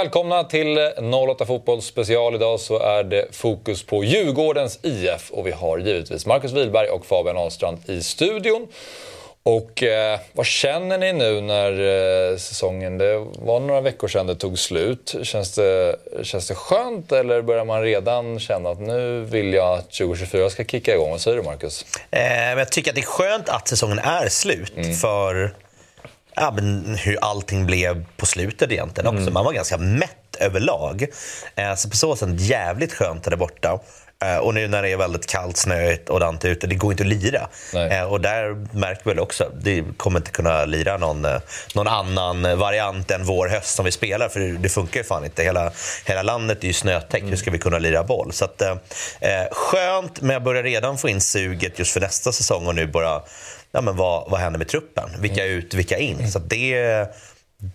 Välkomna till 08 Fotboll special. Idag så är det fokus på Djurgårdens IF och vi har givetvis Marcus Wilberg och Fabian Ahlstrand i studion. Och eh, vad känner ni nu när eh, säsongen, det var några veckor sedan det tog slut. Känns det, känns det skönt eller börjar man redan känna att nu vill jag att 2024 ska kicka igång? Vad säger du Marcus? Eh, jag tycker att det är skönt att säsongen är slut. Mm. För ja, men hur allting blev på slutet egentligen också. Mm. Man var ganska mätt överlag. Eh, så på så sätt jävligt skönt där borta. Eh, och nu när det är väldigt kallt, snöigt och dant ute, det går inte att lira. Eh, och där märker vi väl också, det kommer inte kunna lira någon, någon annan variant än vår höst som vi spelar, för det funkar ju fan inte. Hela, hela landet är ju snötäckt, mm. hur ska vi kunna lira boll? Så att, eh, skönt, men jag börjar redan få in suget just för nästa säsong och nu bara ja, men vad, vad händer med truppen? Vilka mm. ut, vilka in? Så det,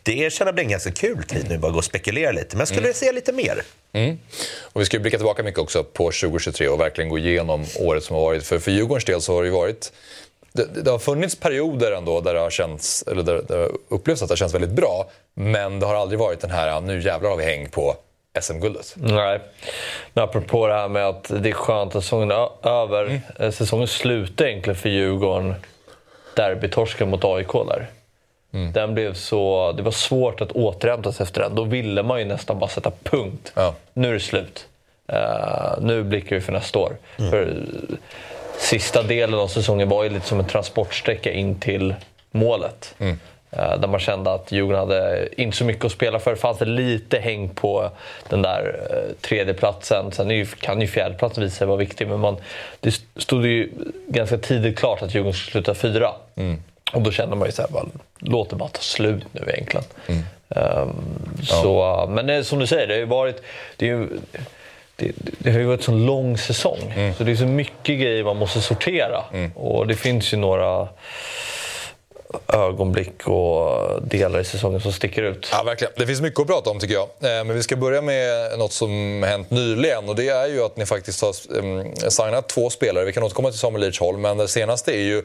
det känner jag blir en ganska kul tid nu, bara gå och spekulera lite. Men jag skulle mm. se lite mer. Mm. Och vi ska blicka tillbaka mycket också på 2023 och verkligen gå igenom året som har varit. För, för Djurgårdens del så har det varit det, det, har funnits perioder ändå där det har känts, eller där, där det upplevs att det har känts väldigt bra. Men det har aldrig varit den här, nu jävlar har vi häng på SM-guldet. Nej. Men apropå det här med att det är skönt att säsongen är över. Mm. Eh, säsongen slutar egentligen för Djurgården derbytorsken mot AIK där. Mm. Den blev så, det var svårt att återhämta sig efter den. Då ville man ju nästan bara sätta punkt. Ja. Nu är det slut. Uh, nu blickar vi för nästa år. Mm. För sista delen av säsongen var ju lite som en transportsträcka in till målet. Mm. Uh, där man kände att Djurgården hade inte så mycket att spela för. Fanns det lite häng på den där uh, tredjeplatsen. Sen kan ju fjärdeplatsen visa sig vara viktig, men man, det stod ju ganska tidigt klart att Djurgården skulle sluta fyra. Mm. Och då kände man ju såhär, låt det bara ta slut nu egentligen. Mm. Um, ja. så, men det, som du säger, det har ju varit... Det, ju, det, det, har ju varit en sån lång säsong. Mm. Så det är så mycket grejer man måste sortera. Mm. Och det finns ju några ögonblick och delar i säsongen som sticker ut. Ja, verkligen. Det finns mycket att prata om tycker jag. Eh, men vi ska börja med något som hänt nyligen och det är ju att ni faktiskt har ehm, signat två spelare. Vi kan återkomma till Samuel Lidsholm, men det senaste är ju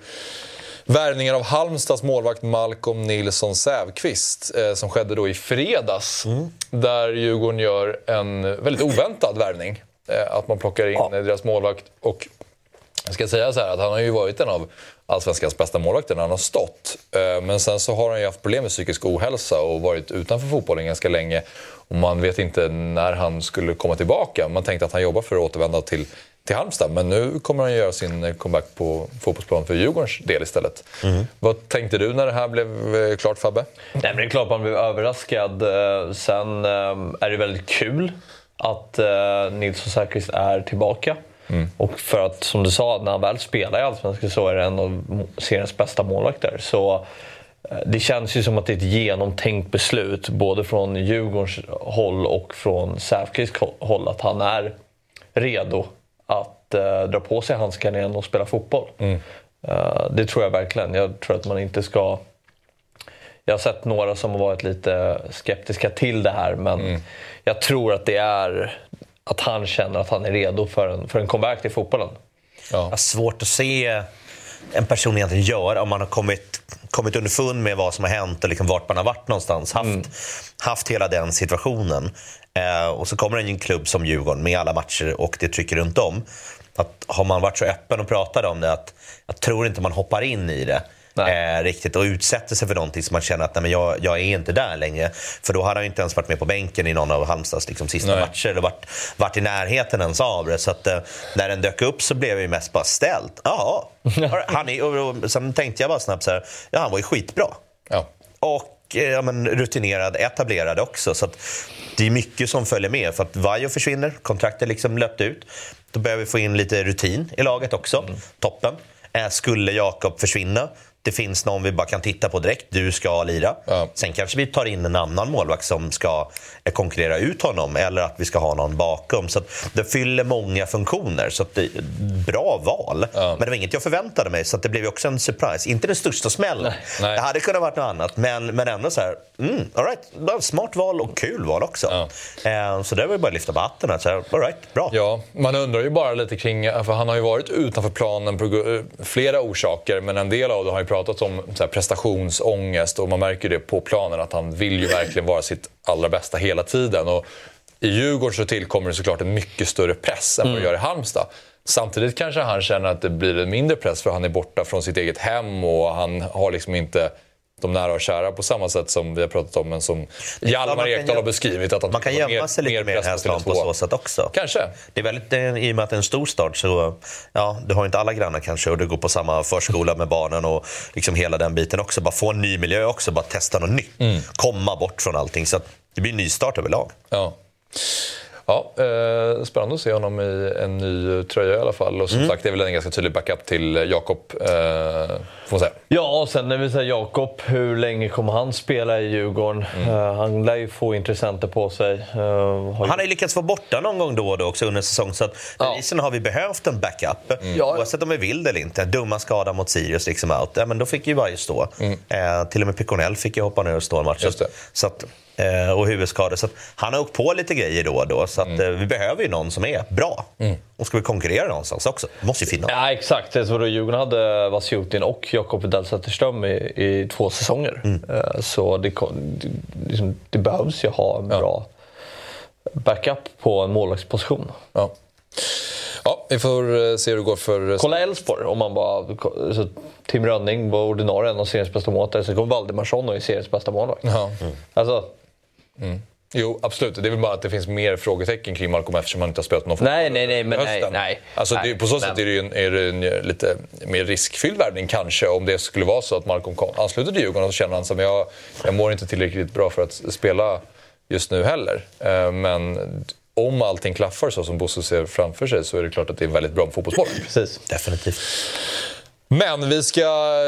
värvningen av Halmstads målvakt Malcolm Nilsson Sävqvist eh, som skedde då i fredags. Mm. Där Djurgården gör en väldigt oväntad värvning. Eh, att man plockar in ja. deras målvakt. Och jag ska säga så här att han har ju varit en av allsvenskans bästa målvakter när han har stått. Eh, men sen så har han ju haft problem med psykisk ohälsa och varit utanför fotbollen ganska länge. Och man vet inte när han skulle komma tillbaka. Man tänkte att han jobbar för att återvända till till Halmstad. Men nu kommer han göra sin comeback på fotbollsplan för Djurgårdens del istället. Mm. Vad tänkte du när det här blev eh, klart Fabbe? Nej, men det är klart man blev överraskad. Eh, sen är det väldigt kul att Nilsson Säfqvist är tillbaka. Mm. Och för att, som du sa, när han väl spelar i Allsvenskan så är det en av seriens bästa målvakter. Så eh, det känns ju som att det är ett genomtänkt beslut, både från Djurgårdens håll och från Säfqvists håll, att han är redo att uh, dra på sig handskarna igen och spela fotboll. Mm. Uh, det tror jag verkligen. Jag tror att man inte ska... Jag har sett några som har varit lite skeptiska till det här, men mm. jag tror att det är att han känner att han är redo för en, för en comeback till fotbollen. Ja. Svårt att se en person egentligen göra om man har kommit, kommit underfund med vad som har hänt och liksom vart man har varit någonstans. Haft, mm. haft hela den situationen. Eh, och så kommer en klubb som Djurgården med alla matcher och det trycker runt om. Att har man varit så öppen och pratat om det att jag tror inte man hoppar in i det eh, riktigt och utsätter sig för någonting som man känner att nej, men jag, jag är inte där längre. För då hade han inte ens varit med på bänken i någon av Halmstads liksom, sista nej. matcher eller varit, varit i närheten ens av det. Så att, eh, när den dök upp så blev jag ju mest bara ställd. Ja, han är, och, och, sen tänkte jag bara snabbt så här, ja han var ju skitbra. Ja. och eh, ja, men, rutinerad, etablerad också. Så att det är mycket som följer med. För att Vajo försvinner, kontraktet liksom löpt ut. Då behöver vi få in lite rutin i laget också. Toppen. Eh, skulle Jakob försvinna det finns någon vi bara kan titta på direkt. Du ska lira. Ja. Sen kanske vi tar in en annan målvakt som ska konkurrera ut honom eller att vi ska ha någon bakom. Så det fyller många funktioner. Så det, bra val. Ja. Men det var inget jag förväntade mig, så det blev också en surprise. Inte den största smällen. Det hade kunnat varit något annat, men, men ändå så här, mm, all right. Smart val och kul val också. Eh, så det var ju bara att lyfta på hatten. All right, bra. Ja, man undrar ju bara lite kring, för han har ju varit utanför planen på eh, flera orsaker, men en del av det har ju pratat om så här, prestationsångest och man märker det på planen att han vill ju verkligen vara sitt allra bästa hela tiden. Och I Djurgården så tillkommer det såklart en mycket större press än vad det gör i Halmstad. Samtidigt kanske han känner att det blir en mindre press för han är borta från sitt eget hem och han har liksom inte de nära och kära på samma sätt som vi har pratat om, men som Hjalmar Ekdal har beskrivit. Att Man kan gömma sig lite mer i press på Hässleholm på Tele2. så sätt också. Kanske. Det är väldigt, eh, I och med att det är en stor stad så ja, du har inte alla grannar kanske och du går på samma förskola med barnen och liksom hela den biten också. Bara få en ny miljö också, bara testa något nytt. Mm. Komma bort från allting. Så det blir en nystart överlag. Ja. Ja, eh, spännande att se honom i en ny tröja i alla fall. Och som sagt, det är väl en ganska tydlig backup till Jakob, eh, får man säga. Ja, och sen när vi säger Jakob, hur länge kommer han spela i Djurgården? Eh, han lär ju få intressenter på sig. Eh, har ju- Han har ju lyckats vara borta någon gång då och då också under säsongen. Så att bevisligen har vi behövt en backup. Ja. Oavsett om vi vill det eller inte. Dumma skada mot Sirius liksom out. Ja, men då fick ju varje stå. Eh, till och med Piconell fick ju hoppa ner och stå en match. Just det. Så att, eh, och huvudskador. Så han har åkt på lite grejer då och då. Så att, eh, vi behöver ju någon som är bra. Och ska vi konkurrera någonstans också? Det måste ju finnas. Ja, exakt. Så då Djurgården hade Vasiutin och Jakob Widell Zetterström i, i två säsonger. Eh, Så det, det, liksom, det behövs ju ha en bra backup på en målvaktsposition. Ja. ja, vi får eh, se hur det går för... Kolla Elfsborg, om man bara... Så Tim Rönning var ordinarie, en av seriens bästa målvakter. Sen kom Valdimarsson och är seriens bästa målvakt. Ja. Alltså, Jo, absolut. Det är väl bara att det finns mer frågetecken kring Malcolm eftersom han inte har spelat någon Nej, nej, nej, men nej, nej. Alltså, det, Nej, på så men- sätt är det ju en, är det en eh, lite mer riskfylld värvning kanske om det skulle vara så att Malcolm kom, ansluter till Djurgården och så känner han att jag, jag mår inte tillräckligt bra för att spela just nu heller. Eh, Men om allting klaffar så som Bosse ser framför sig så är det klart att det är väldigt bra med fotbollsboll. precis. Definitivt. Men vi ska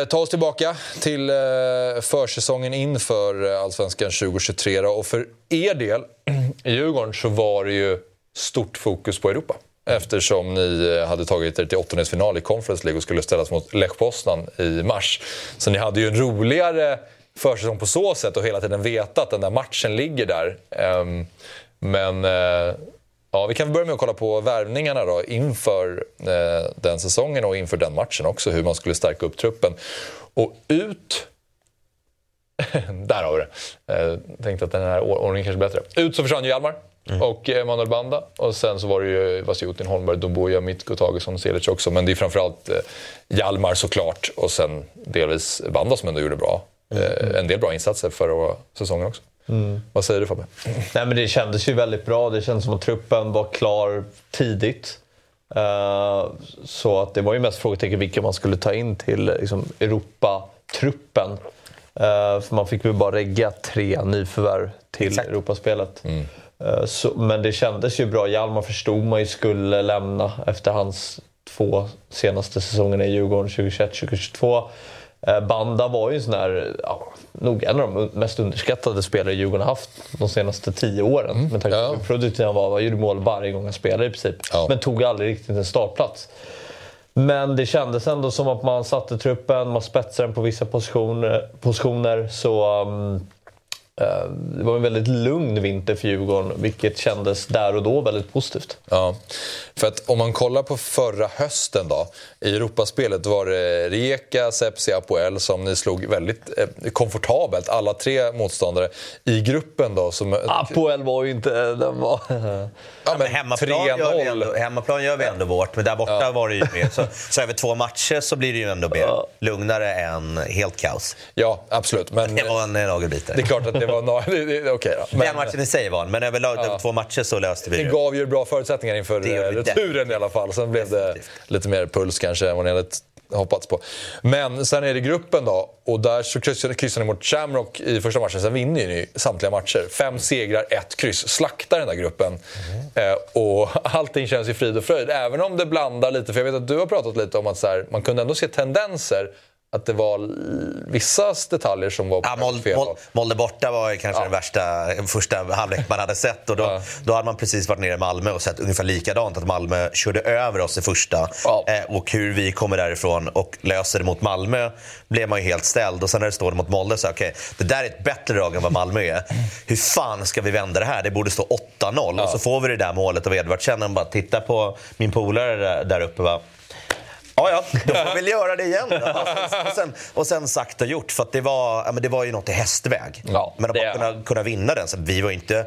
ta oss tillbaka till eh, försäsongen inför eh, Allsvenskan 2023. Och för er del i Djurgården så var det ju stort fokus på Europa. Eftersom ni eh, hade tagit er till åttondelsfinal i Conference League och skulle ställas mot Lech Poznan i mars. Så ni hade ju en roligare försäsong på så sätt och hela tiden veta att den där matchen ligger där. Ehm, men Ja, vi kan börja med att kolla på värvningarna då, inför eh, den säsongen och inför den matchen också. Hur man skulle stärka upp truppen. Och ut... Där har vi det. Eh, tänkte att den här or- ordningen kanske är bättre. Ut så försvann ju Hjalmar och eh, Emanuel Banda. Och sen så var det ju Vasiutin, Holmberg, Domboja, Mitko, Tagesson, Selic också. Men det är framförallt eh, Hjalmar såklart och sen delvis Banda som ändå gjorde bra. Eh, en del bra insatser förra säsongen också. Vad säger du Fabbe? Nej, men det kändes ju väldigt bra. Det kändes som att truppen var klar tidigt. Eh, så att det var ju mest frågetecken vilka man skulle ta in till liksom, Europa-truppen. Eh, för man fick väl bara regga tre nyförvärv till Exakt. Europaspelet. Eh, så, men det kändes ju bra. Hjalmar förstod man ju skulle lämna efter hans två senaste säsongerna i Djurgården 2021-2022. Eh, Banda var ju en sån här, ja, nog en av de mest underskattade spelare Djurgården har haft de senaste tio åren. Med tanke på Ja. hur produktiv han var. Han gjorde mål varje gång han spelade i princip. Ja. Men tog aldrig riktigt en startplats. Men det kändes ändå som att man satte truppen, man spetsade den på vissa positioner. positioner så um, det var en väldigt lugn vinter för Djurgården, vilket kändes där och då väldigt positivt. Ja, för att om man kollar på förra hösten då. I Europaspelet var det Rijeka, Sepsi, Apoel som ni slog väldigt eh, komfortabelt, alla tre motståndare. I gruppen då som... Apoel var ju inte... Den var... ja, Men hemmaplan, gör vi 3-0. ändå, hemmaplan gör vi ändå vårt, men där borta var det ju mer. Så, så över två matcher så blir det ju ändå mer lugnare än helt kaos. Ja, absolut. Men Det var en nagelbitare. det är klart att det var... No, okej då. Den matchen i sig var en, men överlag över två matcher så löste vi Det det. gav ju bra förutsättningar inför eh, det returen i alla fall. Sen blev det lite mer puls kanske än vad ni hade hoppats på. Men sen är det gruppen då och där så kryssar ni mot Shamrock i första matchen. Sen vinner ni samtliga matcher. Fem segrar, ett kryss. Slaktar den där gruppen. Mm. Eh, och allting känns i frid och fröjd. Även om det blandar lite. För jag vet att du har pratat lite om att så här, man kunde ändå se tendenser att det var vissa detaljer som var ja, Molde, fel. Molde borta var kanske ja. den värsta första halvlek man hade sett. Och då, ja. då hade man precis varit nere i Malmö och sett ungefär likadant. Att Malmö körde över oss i första. Ja. Eh, och hur vi kommer därifrån och löser det mot Malmö blev man ju helt ställd. Och sen när det står mot Molde så okej, okay, det där är ett bättre lag än vad Malmö är. Hur fan ska vi vända det här? Det borde stå 8-0. Och så får vi det där målet av Edvardsen. Och bara titta på min polare där uppe. Va? Ja, ja, då får vi väl göra det igen. och, sen, och sen sagt och gjort, för det, var, ja, men det var ju något i hästväg. Ja, men att bara kunna, kunna vinna den. Så vi var inte...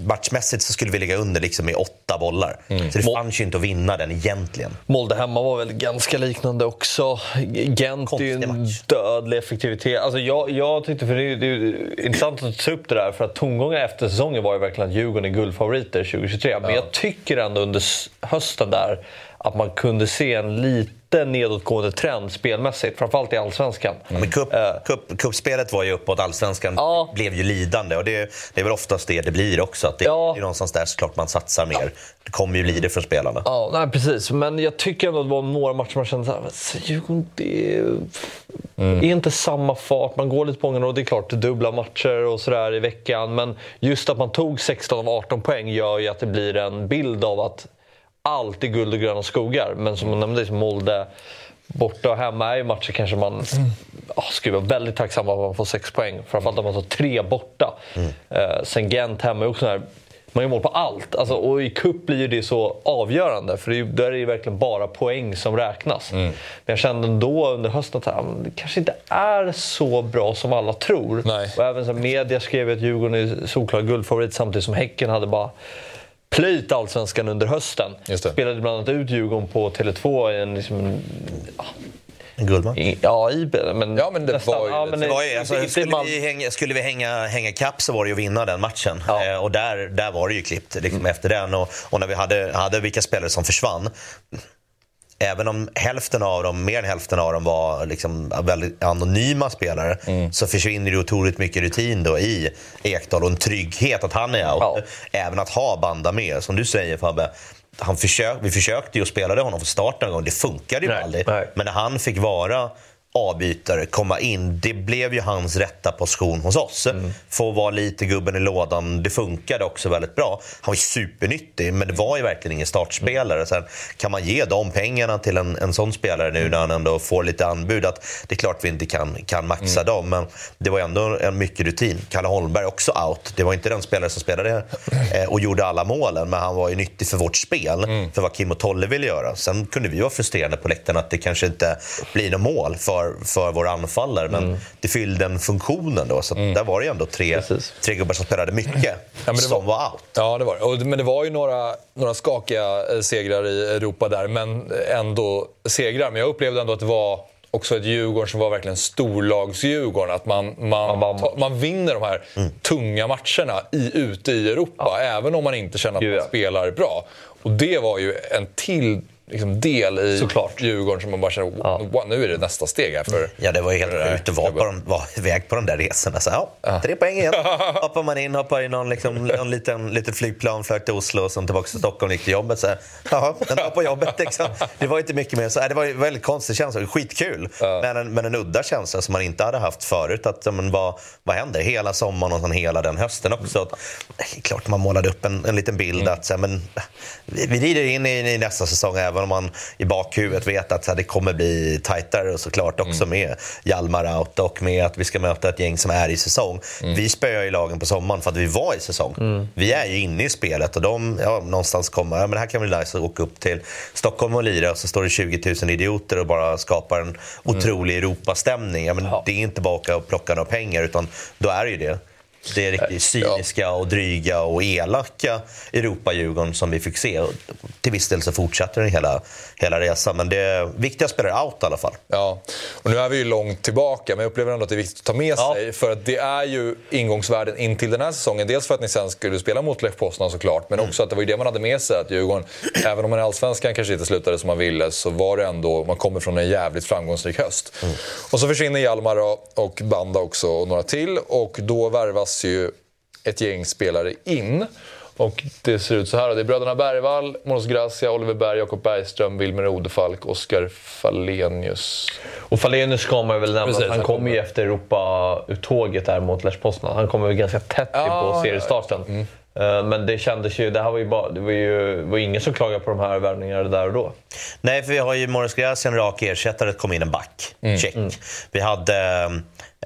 Matchmässigt så skulle vi ligga under liksom i åtta bollar. Mm. Så det fanns ju inte att vinna den egentligen. Molde hemma var väl ganska liknande också. Gent är ju en match. dödlig effektivitet. Alltså jag, jag tyckte, för det är, det är intressant att ta upp det där, för att tongången efter säsongen var ju verkligen att Djurgården är guldfavoriter 2023. Ja. Men jag tycker ändå under hösten där att man kunde se en lite nedåtgående trend spelmässigt, framförallt i Allsvenskan. Mm. Men cup, uh, cup, kuppspelet var ju uppåt, Allsvenskan ja. blev ju lidande och det, det, är väl oftast det det blir också. Att det, ja. är någonstans där såklart man satsar mer. Det kommer ju bli det från spelarna. Ja, nej, precis. Men jag tycker ändå att det var några matcher man kände att Djurgården, det mm. är inte samma fart. Man går lite på och det är klart, dubbla matcher och sådär i veckan. Men just att man tog 16 av 18 poäng gör ju att det blir en bild av att allt är guld och gröna skogar. Men som man nämnde, Molde borta och hemma är ju matcher kanske man oh, skulle vara väldigt tacksam att man får sex poäng. Framförallt om man tar tre borta. Mm. Uh, sen Gent hemma är också här, man gör mål på allt. Alltså, och i cup blir det så avgörande, för det är, där är det verkligen bara poäng som räknas. Mm. Men jag kände ändå under hösten att det kanske inte är så bra som alla tror. Nej. Och även så media skrev att Djurgården är solklar guldfavorit samtidigt som Häcken hade bara plöjt allsvenskan under hösten. Spelade bland annat ut Djurgården på Tele2 i en... Liksom, en guldmatch? Ja, i, men, ja, men det nästan, var ju... Ja, men det var ju alltså, skulle, man... vi hänga, skulle vi hänga, hänga kapp så var det ju att vinna den matchen. Ja. Eh, och där, där var det ju klippt liksom, mm. efter den. Och, och, när vi hade, hade vilka spelare som försvann även om hälften av dem, mer än hälften av dem var liksom väldigt anonyma spelare mm. så försvinner det otroligt mycket rutin då i Ekdal och en trygghet att han är out. Ja. Även att ha Banda med. Som du säger Fabbe, han försök, vi försökte ju och spelade honom för start en gång. Det funkade ju aldrig. Men när han fick vara avbytare komma in. Det blev ju hans rätta position hos oss. Mm. Få vara lite gubben i lådan. Det funkade också väldigt bra. Han var supernyttig, men det var ju verkligen ingen startspelare. Sen kan man ge de pengarna till en, en sån spelare nu när han ändå får lite anbud. Att det är klart vi inte kan, kan maxa mm. dem, men det var ändå en mycket rutin. Kalle Holmberg också out. Det var inte den spelare som spelade eh, och gjorde alla målen, men han var ju nyttig för vårt spel. Mm. För vad Kim och Tolle ville göra. Sen kunde vi vara frustrerade på läktaren att det kanske inte blir något mål. För för, för våra anfallare. Men mm. det fyllde den funktionen då. Så mm. där var det ju ändå tre, tre gubbar som spelade mycket, ja, som var, var out. Ja, det var det. Men det var ju några, några skakiga eh, segrar i Europa där, men ändå segrar. Men jag upplevde ändå att det var också ett Djurgården som var verkligen storlags-Djurgården. Att man, man, man, man vinner de här mm. tunga matcherna i, ute i Europa, ja. även om man inte känner att man spelar bra. Och det var ju en till liksom del i Såklart. Djurgården som man bara känner ja. wow, nu är det nästa steg här. För, ja, det var ju helt sjukt att vara, på de, var iväg på de där resorna. Så, ja, ja. Tre poäng igen. hoppar man in, hoppar i någon, liksom, någon liten, litet flygplan, flög till Oslo och sen tillbaka till Stockholm gick till jobbet. Så, jaha, den var på jobbet. Liksom. Det var inte mycket mer. Så, det var en väldigt konstig känsla. Skitkul, ja. men, en, men en udda känsla som man inte hade haft förut. Att, men, vad, vad händer? Hela sommaren och sen hela den hösten också. Att, klart man målade upp en, en liten bild mm. att så, men, vi, vi rider in i, i nästa säsong även om man i bakhuvudet vet att så här, det kommer bli tajtare och såklart också mm. med Hjalmar out och med att vi ska möta ett gäng som är i säsong. Mm. Vi spöar ju lagen på sommaren för att vi var i säsong. Mm. Vi är ju inne i spelet och de ja, någonstans kommer, ja men det här kan bli nice att åka upp till Stockholm och lira och så står det 20 000 idioter och bara skapar en otrolig Europastämning. Ja, men ja. Det är inte bara att åka och plocka några pengar utan då är det ju det. Det riktigt cyniska och dryga och elaka Europa-Djurgården som vi fick se. Till viss del så fortsätter den hela, hela resan. Men det är viktiga spelare out i alla fall. Ja, och nu är vi ju långt tillbaka men jag upplever ändå att det är viktigt att ta med Ja. sig. För att det är ju ingångsvärden in till den här säsongen. Dels för att ni sen skulle spela mot Lech Poznan såklart. Men också att det var ju det man hade med sig. Att Djurgården, även om man i Allsvenskan kanske inte slutade som man ville, så var det ändå, man kommer från en jävligt framgångsrik höst. Och så försvinner Hjalmar och Banda också och några till. Och då värvas ju ett gäng spelare in. Och det ser ut så här. Det är bröderna Bergvall, Måns Gracia, Oliver Berg, Jakob Bergström, Wilmer Odefalk, Oskar Fallenius. Och Falenius ska man väl nämna. Precis, han han kommer ju efter Europa-uttåget där mot Lech Poznan. Han kommer väl ganska tätt Ja, på ja, seriestarten. Eh, Men det kändes ju... Det, här var ju bara, det var ju var ingen som klagade på de här värvningarna där och då. Nej, för vi har ju Morris Gräs, en rak ersättare, kom in en back. Check. Vi hade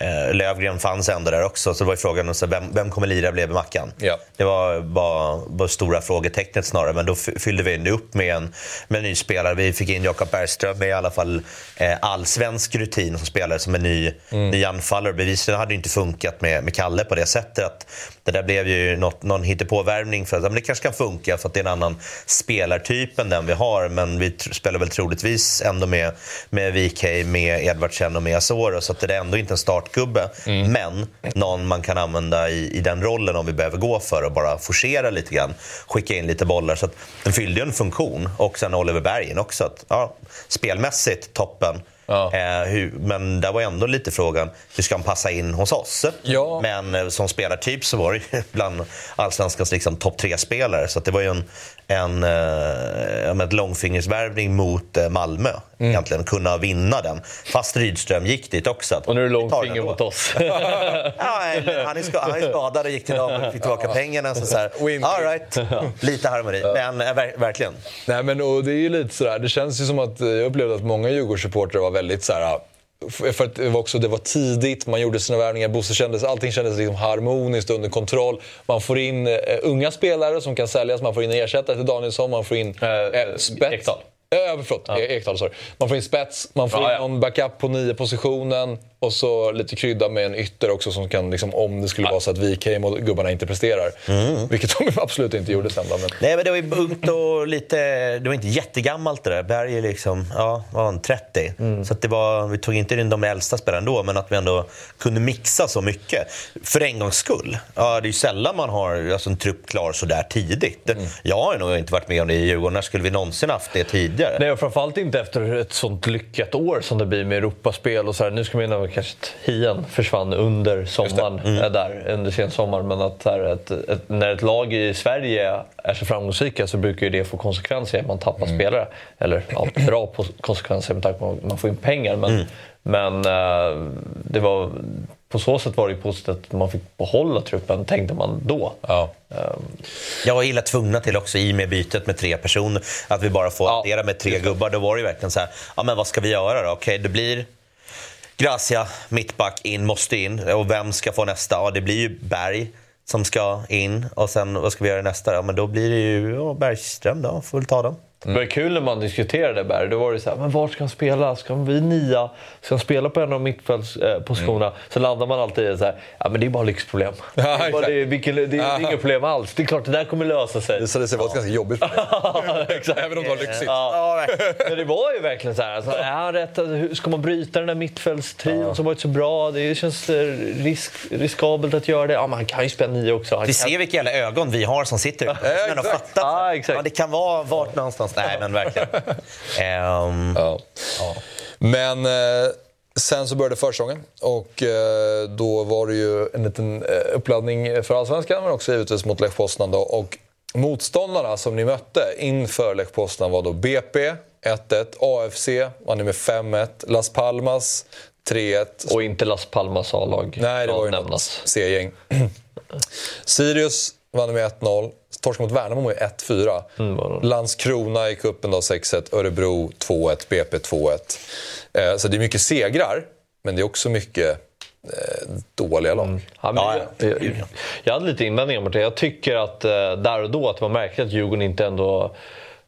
eh, Lövgren fanns ändå där också, så det var ju frågan om så vem, vem kommer lira bredvid Mackan? Ja. Det var bara, bara stora frågetecknet snarare, men då fyllde vi ändå upp med en, med en ny spelare. Vi fick in Jakob Bergström med i alla fall eh, allsvensk rutin som spelare, som en ny, ny anfallare. Bevisligen hade det inte funkat med, med Kalle på det sättet. Att det där blev ju något, någon hittepåvärvning för att men det kanske kan funka för att det är en annan spelartyp än den vi har. Men vi spelar väl troligtvis ändå med, med VK, med Edvardsen och med Asoro. Så att det är ändå inte en startgubbe. Men någon man kan använda i, i den rollen om vi behöver gå för och bara forcera lite grann. Skicka in lite bollar. Så att den fyllde ju en funktion. Och sen Oliver Bergen också. Att, ja, spelmässigt toppen. Ja. Eh, hur, men där var ändå lite frågan, hur ska han passa in hos oss? Ja. Men eh, som spelartyp så var det ju bland allsvenskans liksom, topp tre-spelare. Så det var ju en, en, eh, ett långfingersvärvning mot eh, Malmö. Mm. Egentligen kunna vinna den. Fast Rydström gick dit också. Och nu är det långfinger mot oss. Ja, han, är ska, han är skadad och gick till dem och fick tillbaka pengarna. Så, så här, all right. Lite harmoni. Men eh, ver- verkligen. Nej, men och det är ju lite sådär, det känns ju som att eh, jag upplevde att många Djurgårdssupportrar var väldigt såhär f- för att det var, också, det var tidigt, man gjorde sina värvningar, Bosse kändes, allting kändes liksom harmoniskt under kontroll. Man får in eh, unga spelare som kan säljas, man får in en ersättare till Danielsson, man får in Eh, eh, spets. Ekdal. Eh, förlåt, ja. Ekdal, sorry. Man får in spets, man får Ja, in ja. någon backup på nio positionen och så lite krydda med en ytter också som kan, liksom, om det skulle vara så att Wikheim och gubbarna inte presterar. Vilket de absolut inte gjorde sen. då, Men... Nej, men det var ju ungt och lite... Det var inte jättegammalt det där. Berg är liksom, ja, var han, 30. Så att det var, vi tog inte in de äldsta spelarna ändå, men att vi ändå kunde mixa så mycket. För en gångs skull. Ja, det är ju sällan man har alltså, en trupp klar så där tidigt. Jag har nog inte varit med om det i Djurgården. När skulle vi någonsin haft det tidigare? Nej, och framförallt inte efter ett sånt lyckat år som det blir med Europaspel. Och så här. Nu ska man kanske Hien försvann under sommaren, äh, där, under sensommaren. Men att, här, ett, ett, när ett lag i Sverige är så framgångsrika så brukar ju det få konsekvenser man tappar spelare. Eller ja, bra konsekvenser med tanke på att man får in pengar. Men, men eh, det var, på så sätt var det positivt att man fick behålla truppen, tänkte man då. Ja. Jag var illa tvungna till också i och med bytet med tre personer. Att vi bara får Ja, addera med tre gubbar. Då var det ju verkligen så här, ja men vad ska vi göra då? Okej, det blir Gracia, mittback, in, måste in. Och vem ska få nästa? Ja, det blir ju Berg som ska in. Och sen, vad ska vi göra nästa? Ja, men då blir det ju ja, Bergström då, får väl ta dem. Det var kul när man diskuterade Berg. Då var det så här, men var ska han spela? Ska han bli nia? Ska han spela på en av mittfältspositionerna? Så landar man alltid i så här, ja men det är bara lyxproblem. Ja, det, är bara, det, vilken, det, det är inga problem alls. Det är klart, det där kommer lösa sig. Det visade sig vara ett ganska jobbigt problem. Även om det var lyxigt. Ja, Men det var ju verkligen så här. Alltså, är han rätt? Ska man bryta den där mittfältstrion som varit så bra? Det känns eh, risk, riskabelt att göra det. Ja, men han kan ju spela nio också. Han Vi kan... ser vilka jävla ögon vi har som sitter. Ja, exakt. Ja, det kan vara vart någonstans. Nej, men verkligen. Ehm, Ja. Men eh, sen så började försäsongen och eh, då var det ju en liten eh, uppladdning för Allsvenskan men också givetvis mot Lech Poznan. Då. Och motståndarna som ni mötte inför Lech Poznan var då BP 1-1, AFC vann med 5-1, Las Palmas 3-1. Och inte Las Palmas A-lag. Nej, det var ju nämnas. något C-gäng. Sirius vann med 1-0. Torskade mot Värnamo med 1-4. Mm, Landskrona i cupen då 6-1. Örebro 2-1. BP 2-1. Eh, så det är mycket segrar, men det är också mycket eh, dåliga lag. Ja, men Ja, jag, ja. jag, jag hade lite invändningar mot det. Jag tycker att eh, där och då att det var märkligt att Djurgården inte ändå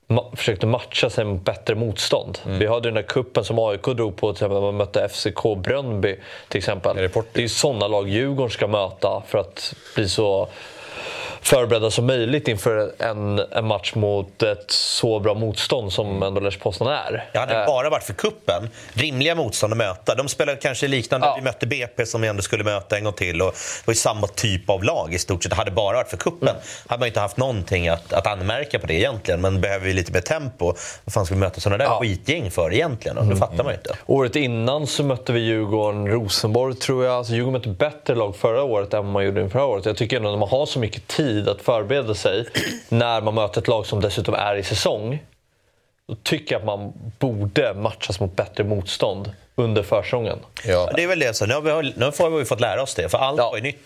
ma- försökte matcha sig mot bättre motstånd. Vi hade den där kuppen som AIK drog på till exempel, när man mötte FCK Brönnby till exempel. Porto. Det är ju sådana lag Djurgården ska möta för att bli så förberedda som möjligt inför en, en match mot ett så bra motstånd som ändå Lech Poznan är. Ja, hade det Eh, bara varit för kuppen rimliga motstånd att möta. De spelade kanske liknande, Ja. vi mötte BP som vi ändå skulle möta en gång till. Och det var ju samma typ av lag i stort sett. Det hade bara varit för kuppen Mm. hade man inte haft någonting att, att anmärka på det egentligen. Men behöver vi lite mer tempo, vad fan ska vi möta sådana där Ja. Mm. skitgäng för egentligen? Och det fattar man ju inte. Året innan så mötte vi Djurgården-Rosenborg tror jag. Alltså Djurgården mötte bättre lag förra året än man gjorde inför förra året. Jag tycker ändå när man har så mycket tid att förbereda sig när man möter ett lag som dessutom är i säsong. Då tycker jag att man borde matchas mot bättre motstånd under försäsongen. Ja. Det är väl det. Så nu, har vi, nu får vi ju fått lära oss det. För allt, Ja. var, ju nytt.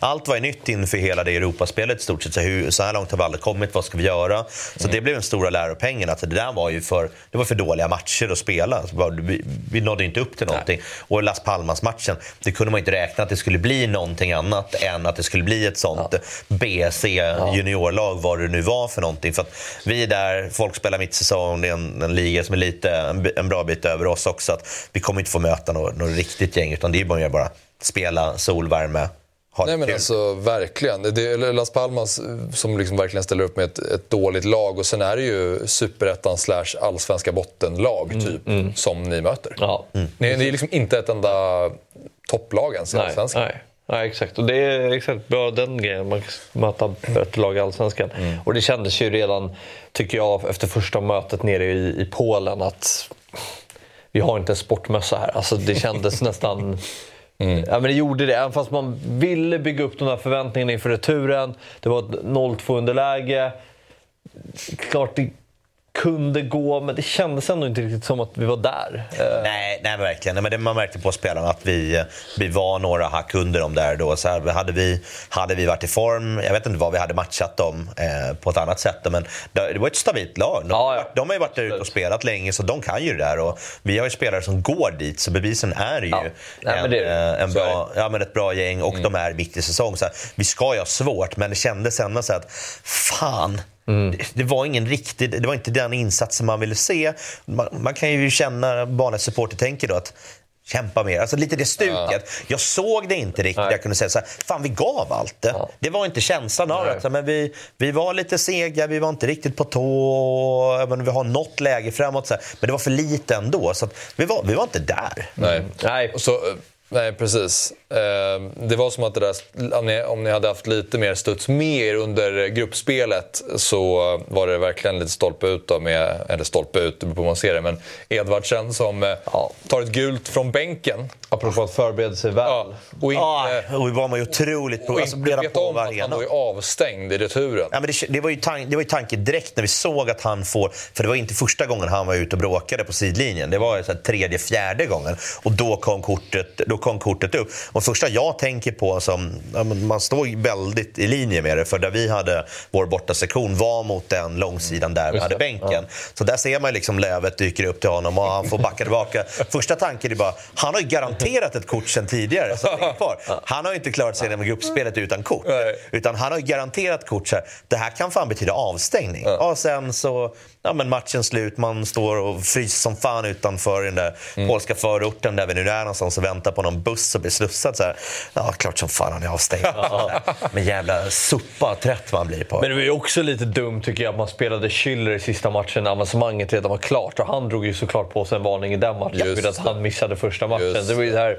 allt var ju nytt inför hela det Europaspelet i stort sett. Så, hur, så här långt har vi aldrig kommit. Vad ska vi göra? Så det blev den stora läropengen. Att det där var ju för, det var för dåliga matcher att spela. Vi, vi nådde inte upp till någonting. Och Las Palmas-matchen, det kunde man inte räkna att det skulle bli någonting annat än att det skulle bli ett sånt BC juniorlag, vad det nu var för någonting. För att vi är där, folk spelar mitt säsong, det är en, en liga som är lite, en, en bra bit över oss också. Att vi kommer inte få möta något, något riktigt gäng, utan det är bara, bara spela, solvärme, Nej men alltså verkligen. Det är Las Palmas som liksom verkligen ställer upp med ett, ett dåligt lag och sen är det ju superettan slash allsvenska bottenlag typ som ni möter. Ja. Ni, ni är liksom inte ett enda topplag ens i Nej, allsvenskan. nej. Nej, exakt. Och det är exakt bara den grejen. Man kan möta bättre lag i Allsvenskan. Och det kändes ju redan, tycker jag, efter första mötet nere i, i Polen att vi har inte en sportmössa här. Alltså det kändes nästan... Ja, men det gjorde det. Även fast man ville bygga upp de här förväntningarna inför returen. Det var ett 0-2 underläge. Klart det kunde gå, men det kändes ändå inte riktigt som att vi var där. Eh, Nej, nej verkligen. Nej, men det, man märkte på spelarna att vi, vi var några hack under dem där då. Så här, hade, vi, hade vi varit i form, jag vet inte vad vi hade matchat dem eh, på ett annat sätt. Men det, det var ett stabilt lag. De, Ja, ja. de har ju varit där ute och spelat länge så de kan ju det där. Och vi har ju spelare som går dit så bevisen är ju Ja. Nej, en, men det- eh, en bra, ja, men ett bra gäng och de är mitt i säsong. Så här, vi ska ju ha svårt men det kändes ändå så att fan, det, det var ingen riktig, det var inte den insatsen man ville se. Man, man kan ju känna, Barnets supporter tänker då att kämpa mer. Alltså lite det stuket. Jag såg det inte riktigt. Nej. Jag kunde säga så här, fan vi gav allt det. Ja. Det var inte känslan av Nej. det. Men vi, vi var lite sega, vi var inte riktigt på tå. Menar, vi har något läge framåt. Så här. Men det var för lite ändå. Så att vi, var, vi var inte där. Nej. Nej. Och Så, eh, nej, precis. Eh, Det var som att det där, om ni, hade haft lite mer studs med er under gruppspelet så var det verkligen lite stolpe ut, då med, eller stolpe ut, det beror på hur man ser det, men Edvardsen som eh, Ja. tar ett gult från bänken. Apropå att förbereda sig väl. Ja, och inte, Ah, och var man ju otroligt på. och Alltså, inte vet om att han då är avstängd i returen. Ja, men det, det, var ju tank, det var ju tanke direkt när vi såg att han får... För det var inte första gången han var ute och bråkade på sidlinjen. Det var så här tredje, fjärde gången. Och då kom kortet, då kom kortet upp. Och första jag tänker på, som, man står väldigt i linje med det, för där vi hade vår borta sektion var mot den långsidan där vi hade bänken. Så där ser man liksom Lövet dyker upp till honom och han får backa tillbaka. Första tanken är bara, han har ju garanterat ett kort sen tidigare. Så. Han har ju inte klarat sig genom gruppspelet utan kort. Utan han har ju garanterat kort så här. Det här kan fan betyda avstängning. Och sen så, ja men matchen slut, man står och fryser som fan utanför den där polska förorten där vi nu är någonstans och väntar på någon buss och blir slussad så här. Ja, klart som fan han är avstängd. Men jävla sopa trött man blir på. Men det var ju också lite dumt tycker jag att man spelade Schüller i sista matchen när avancemanget redan var klart. Och han drog ju såklart på sig en varning i den matchen Just för att han missade första matchen. Just det var ju det här,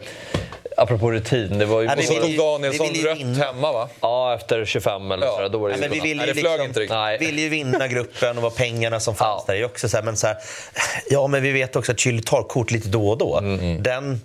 apropå rutin, det var ju... Och vi så tog Danielsson vi rött vinna. hemma va? Ja, efter 25 eller Ja. sådär. Då var det Ja, men vi ju... vill ju Nej, liksom. Nej. vill ju vinna gruppen och vad pengarna som fanns Ja. där är också så här, men så här, Ja, men vi vet också att Chile tar kort lite då och då. Mm, Den,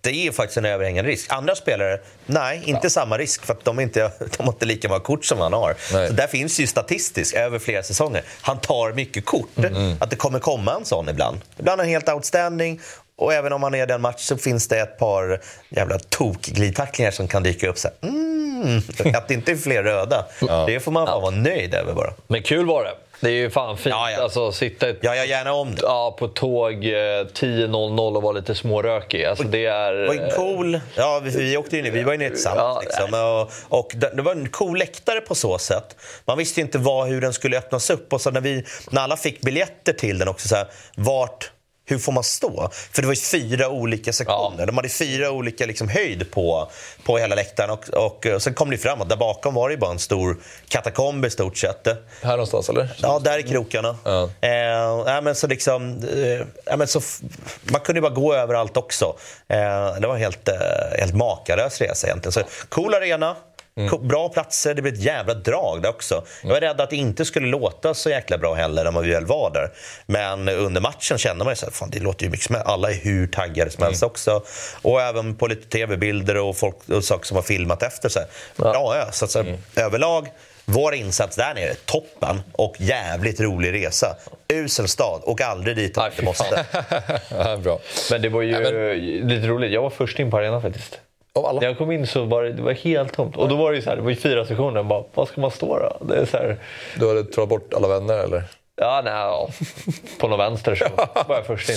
det är faktiskt en överhängande risk. Andra spelare, nej, inte samma risk för att de, inte, de har inte lika många kort som han har. Nej. Så där finns ju statistiskt över flera säsonger. Han tar mycket kort. Mm, Att det kommer komma en sån ibland. Ibland är han helt outstanding. Och även om han är den match så finns det ett par jävla tokglidtacklingar som kan dyka upp. Så här, mm, mm, att det inte är fler röda. Det får man fan vara nöjd över bara. Men kul var det. Det är ju fan fint. Ja, ja. Alltså, sitta ett, Jag gör gärna om det. ja, på tåg eh, 10.00 och vara lite smårökig. Alltså, det är... Det var en cool... Ja, vi, vi åkte ju ner, vi var ju ner tillsammans. Ja, liksom, och, och det, det var en cool läktare på så sätt. Man visste inte vad, hur den skulle öppnas upp. Och så när, vi, när alla fick biljetter till den också, så här, vart... Hur får man stå? För det var ju fyra olika sektioner. Ja. De hade fyra olika liksom, höjd på, på hela läktaren. Och, och, och sen kom det fram att där bakom var det ju bara en stor katakomb i stort sett. Här någonstans eller? Ja, där i krokarna. Ja. Eh, men så liksom, eh, men så man kunde ju bara gå överallt också. Eh, det var helt, eh, helt makalös resa egentligen. Så, cool arena. Ko- Bra platser, det blev ett jävla drag där också. Jag var rädd att det inte skulle låta så jäkla bra heller när man väl var där. Men under matchen kände man ju så här, fan det låter ju mycket som. Alla är hur taggade som helst också. Och även på lite tv-bilder och, folk, och saker som har filmat efter. Så här. Bra ö. Så, så, här, överlag, vår insats där nere, toppen och jävligt rolig resa. Usel stad, och aldrig dit om du måste. Ja, bra. Men det var ju Ja, lite roligt. Jag var först in på arenan faktiskt. Av alla? När jag kom in så var det, det var helt tomt. Och då var det ju så här, det var ju fyra sektioner. Bara, vad ska man stå då? Det är så här, Du hade trollat bort alla vänner eller? ja, nej, ja. På någon vänster så var jag först in.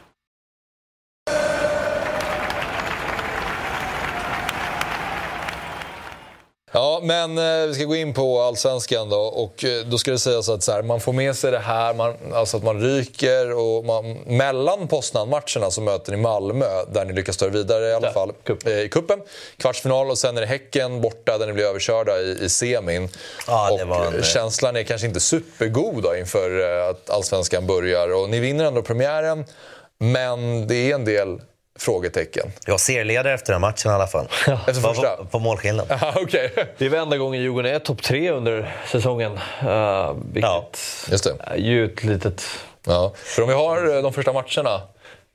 Ja, men eh, vi ska gå in på allsvenskan då. Och eh, då ska det sägas att så här, man får med sig det här, man, alltså att man ryker och man, mellan Poznan-matcherna så möter ni Malmö där ni lyckas ta er vidare i alla Ja, fall. cup. Eh, I kuppen kvartsfinal och sen är det Häcken borta där ni blir överkörda i, i semin. Ja, och en- eh, känslan är kanske inte supergod då inför eh, att allsvenskan börjar. Och ni vinner ändå premiären, men det är en del frågetecken. Jag var serieledare efter den matchen i alla fall. Efter första? På, på målskillnad. Aha, Okej, Det är väl enda gången Djurgården är topp tre under säsongen. Uh, vilket Ja, just det. är ju ett litet... Ja, för om vi har eh, de första matcherna,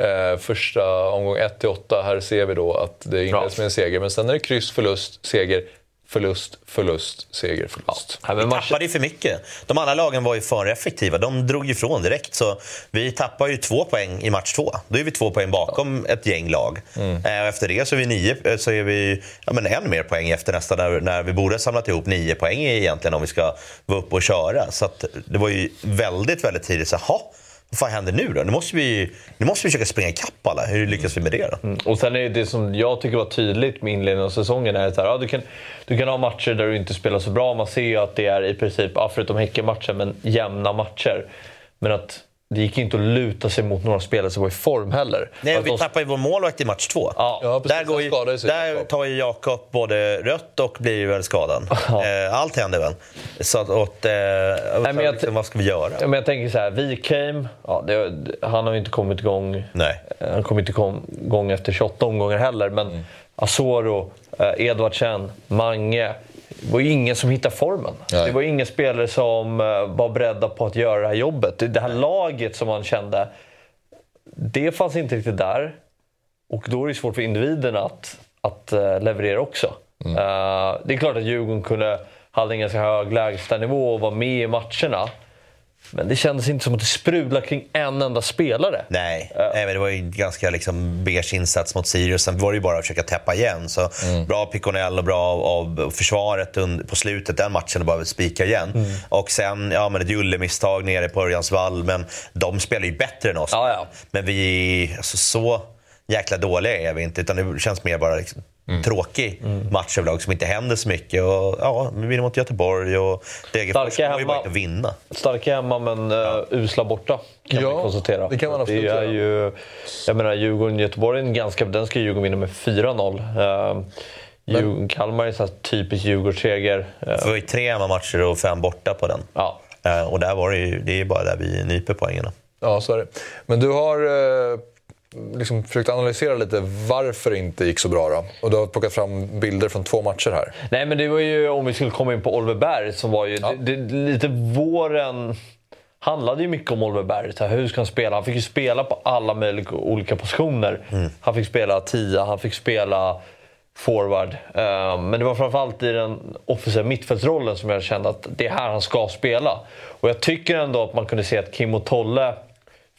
eh, första omgång 1-8, här ser vi då att det inleds med en seger. Men sen är det kryss, förlust, seger, förlust, förlust, seger, förlust. Nej, men Vi tappade ju för mycket. De andra lagen var ju för effektiva. De drog ifrån direkt. Så vi tappar ju två poäng i match två. Då är vi två poäng bakom ett gäng lag. Mm. Eh, efter det så är vi, nio, eh, så är vi ja, men ännu mer poäng efter nästa. När, när vi borde ha samlat ihop nio poäng egentligen om vi ska vara uppe och köra. Så att det var ju väldigt, väldigt tidigt. Så, "Ha, vad fan händer nu då? Nu måste vi, nu måste vi försöka springa ikapp alla. Hur lyckas vi med det då? Mm. och sen är det, det som jag tycker var tydligt med inledningen av säsongen är att ja, du, kan, du kan ha matcher där du inte spelar så bra. Man ser ju att det är i princip, ja, förutom Häcken-matchen, men jämna matcher. Men att det gick inte att luta sig mot några spelare som var i form heller. Nej, vi de- tappar ju vår målvakt i match två. Ja. Ja, precis. där går ju, där tar ju Jakob både rött och blir väl skadad. Eh, allt händer väl. Så att, åt, eh, men jag- liksom, vad ska vi göra? Ja, men jag tänker så här, Wikheim, ja, det, han har ju inte kommit igång. Nej. Han kom inte igång efter 28 omgångar heller. Men Mm. Asoro, eh, Edvardsen, Mange. Det var ju ingen som hittade formen. Nej. Det var ju ingen spelare som eh, var beredda på att göra det här jobbet. Det- här laget som man kände, det fanns inte riktigt där. Och då är det svårt för individerna att, att eh, leverera också. Mm. Eh, det är klart att Djurgården kunde, hade en ganska hög lägstanivå och var med i matcherna. Men det kändes inte som att det sprudlade kring en enda spelare. Nej, Nej men det var ju en ganska liksom beige insats mot Sirius. Sen var det ju bara att försöka täppa igen. Så Bra Piconell och bra av, försvaret på slutet den matchen och bara spika igen. Och sen ja, men ett Julle-misstag nere på Örjansvall. Men de spelar ju bättre än oss. Ja, ja. Men vi alltså, så jäkla dåliga är vi inte. Utan det känns mer bara liksom, tråkig match överlag som inte händer så mycket. Och, ja, vi vinner mot Göteborg och Degerfors kommer ju bara inte att vinna. Starka hemma men uh, usla borta kan Ja, vi konstatera. det kan man absolut det är ju, Jag menar Djurgården-Göteborg, är en ganska, den ska Djurgården vinna med 4-0. Uh, Djurgården, Kalmar är en sån här typisk Djurgårdsseger. Uh, Det var ju tre hemmamatcher och fem borta på den. ja. Eh, Och där var det, ju, det är ju bara där vi nyper poängen. Ja, så är det. Men du har eh, liksom försökt analysera lite varför det inte gick så bra. Då. Och du har plockat fram bilder från två matcher här. Nej, men det var ju, om vi skulle komma in på Oliver Berg, som var ju Ja. det, det, lite våren handlade ju mycket om Oliver Berg. Så här, hur ska han spela? Han fick ju spela på alla möjliga olika positioner. Han fick spela tia, han fick spela forward. Eh, men det var framförallt i den offensiva mittfältsrollen som jag kände att det är här han ska spela. Och jag tycker ändå att man kunde se att Kim och Tolle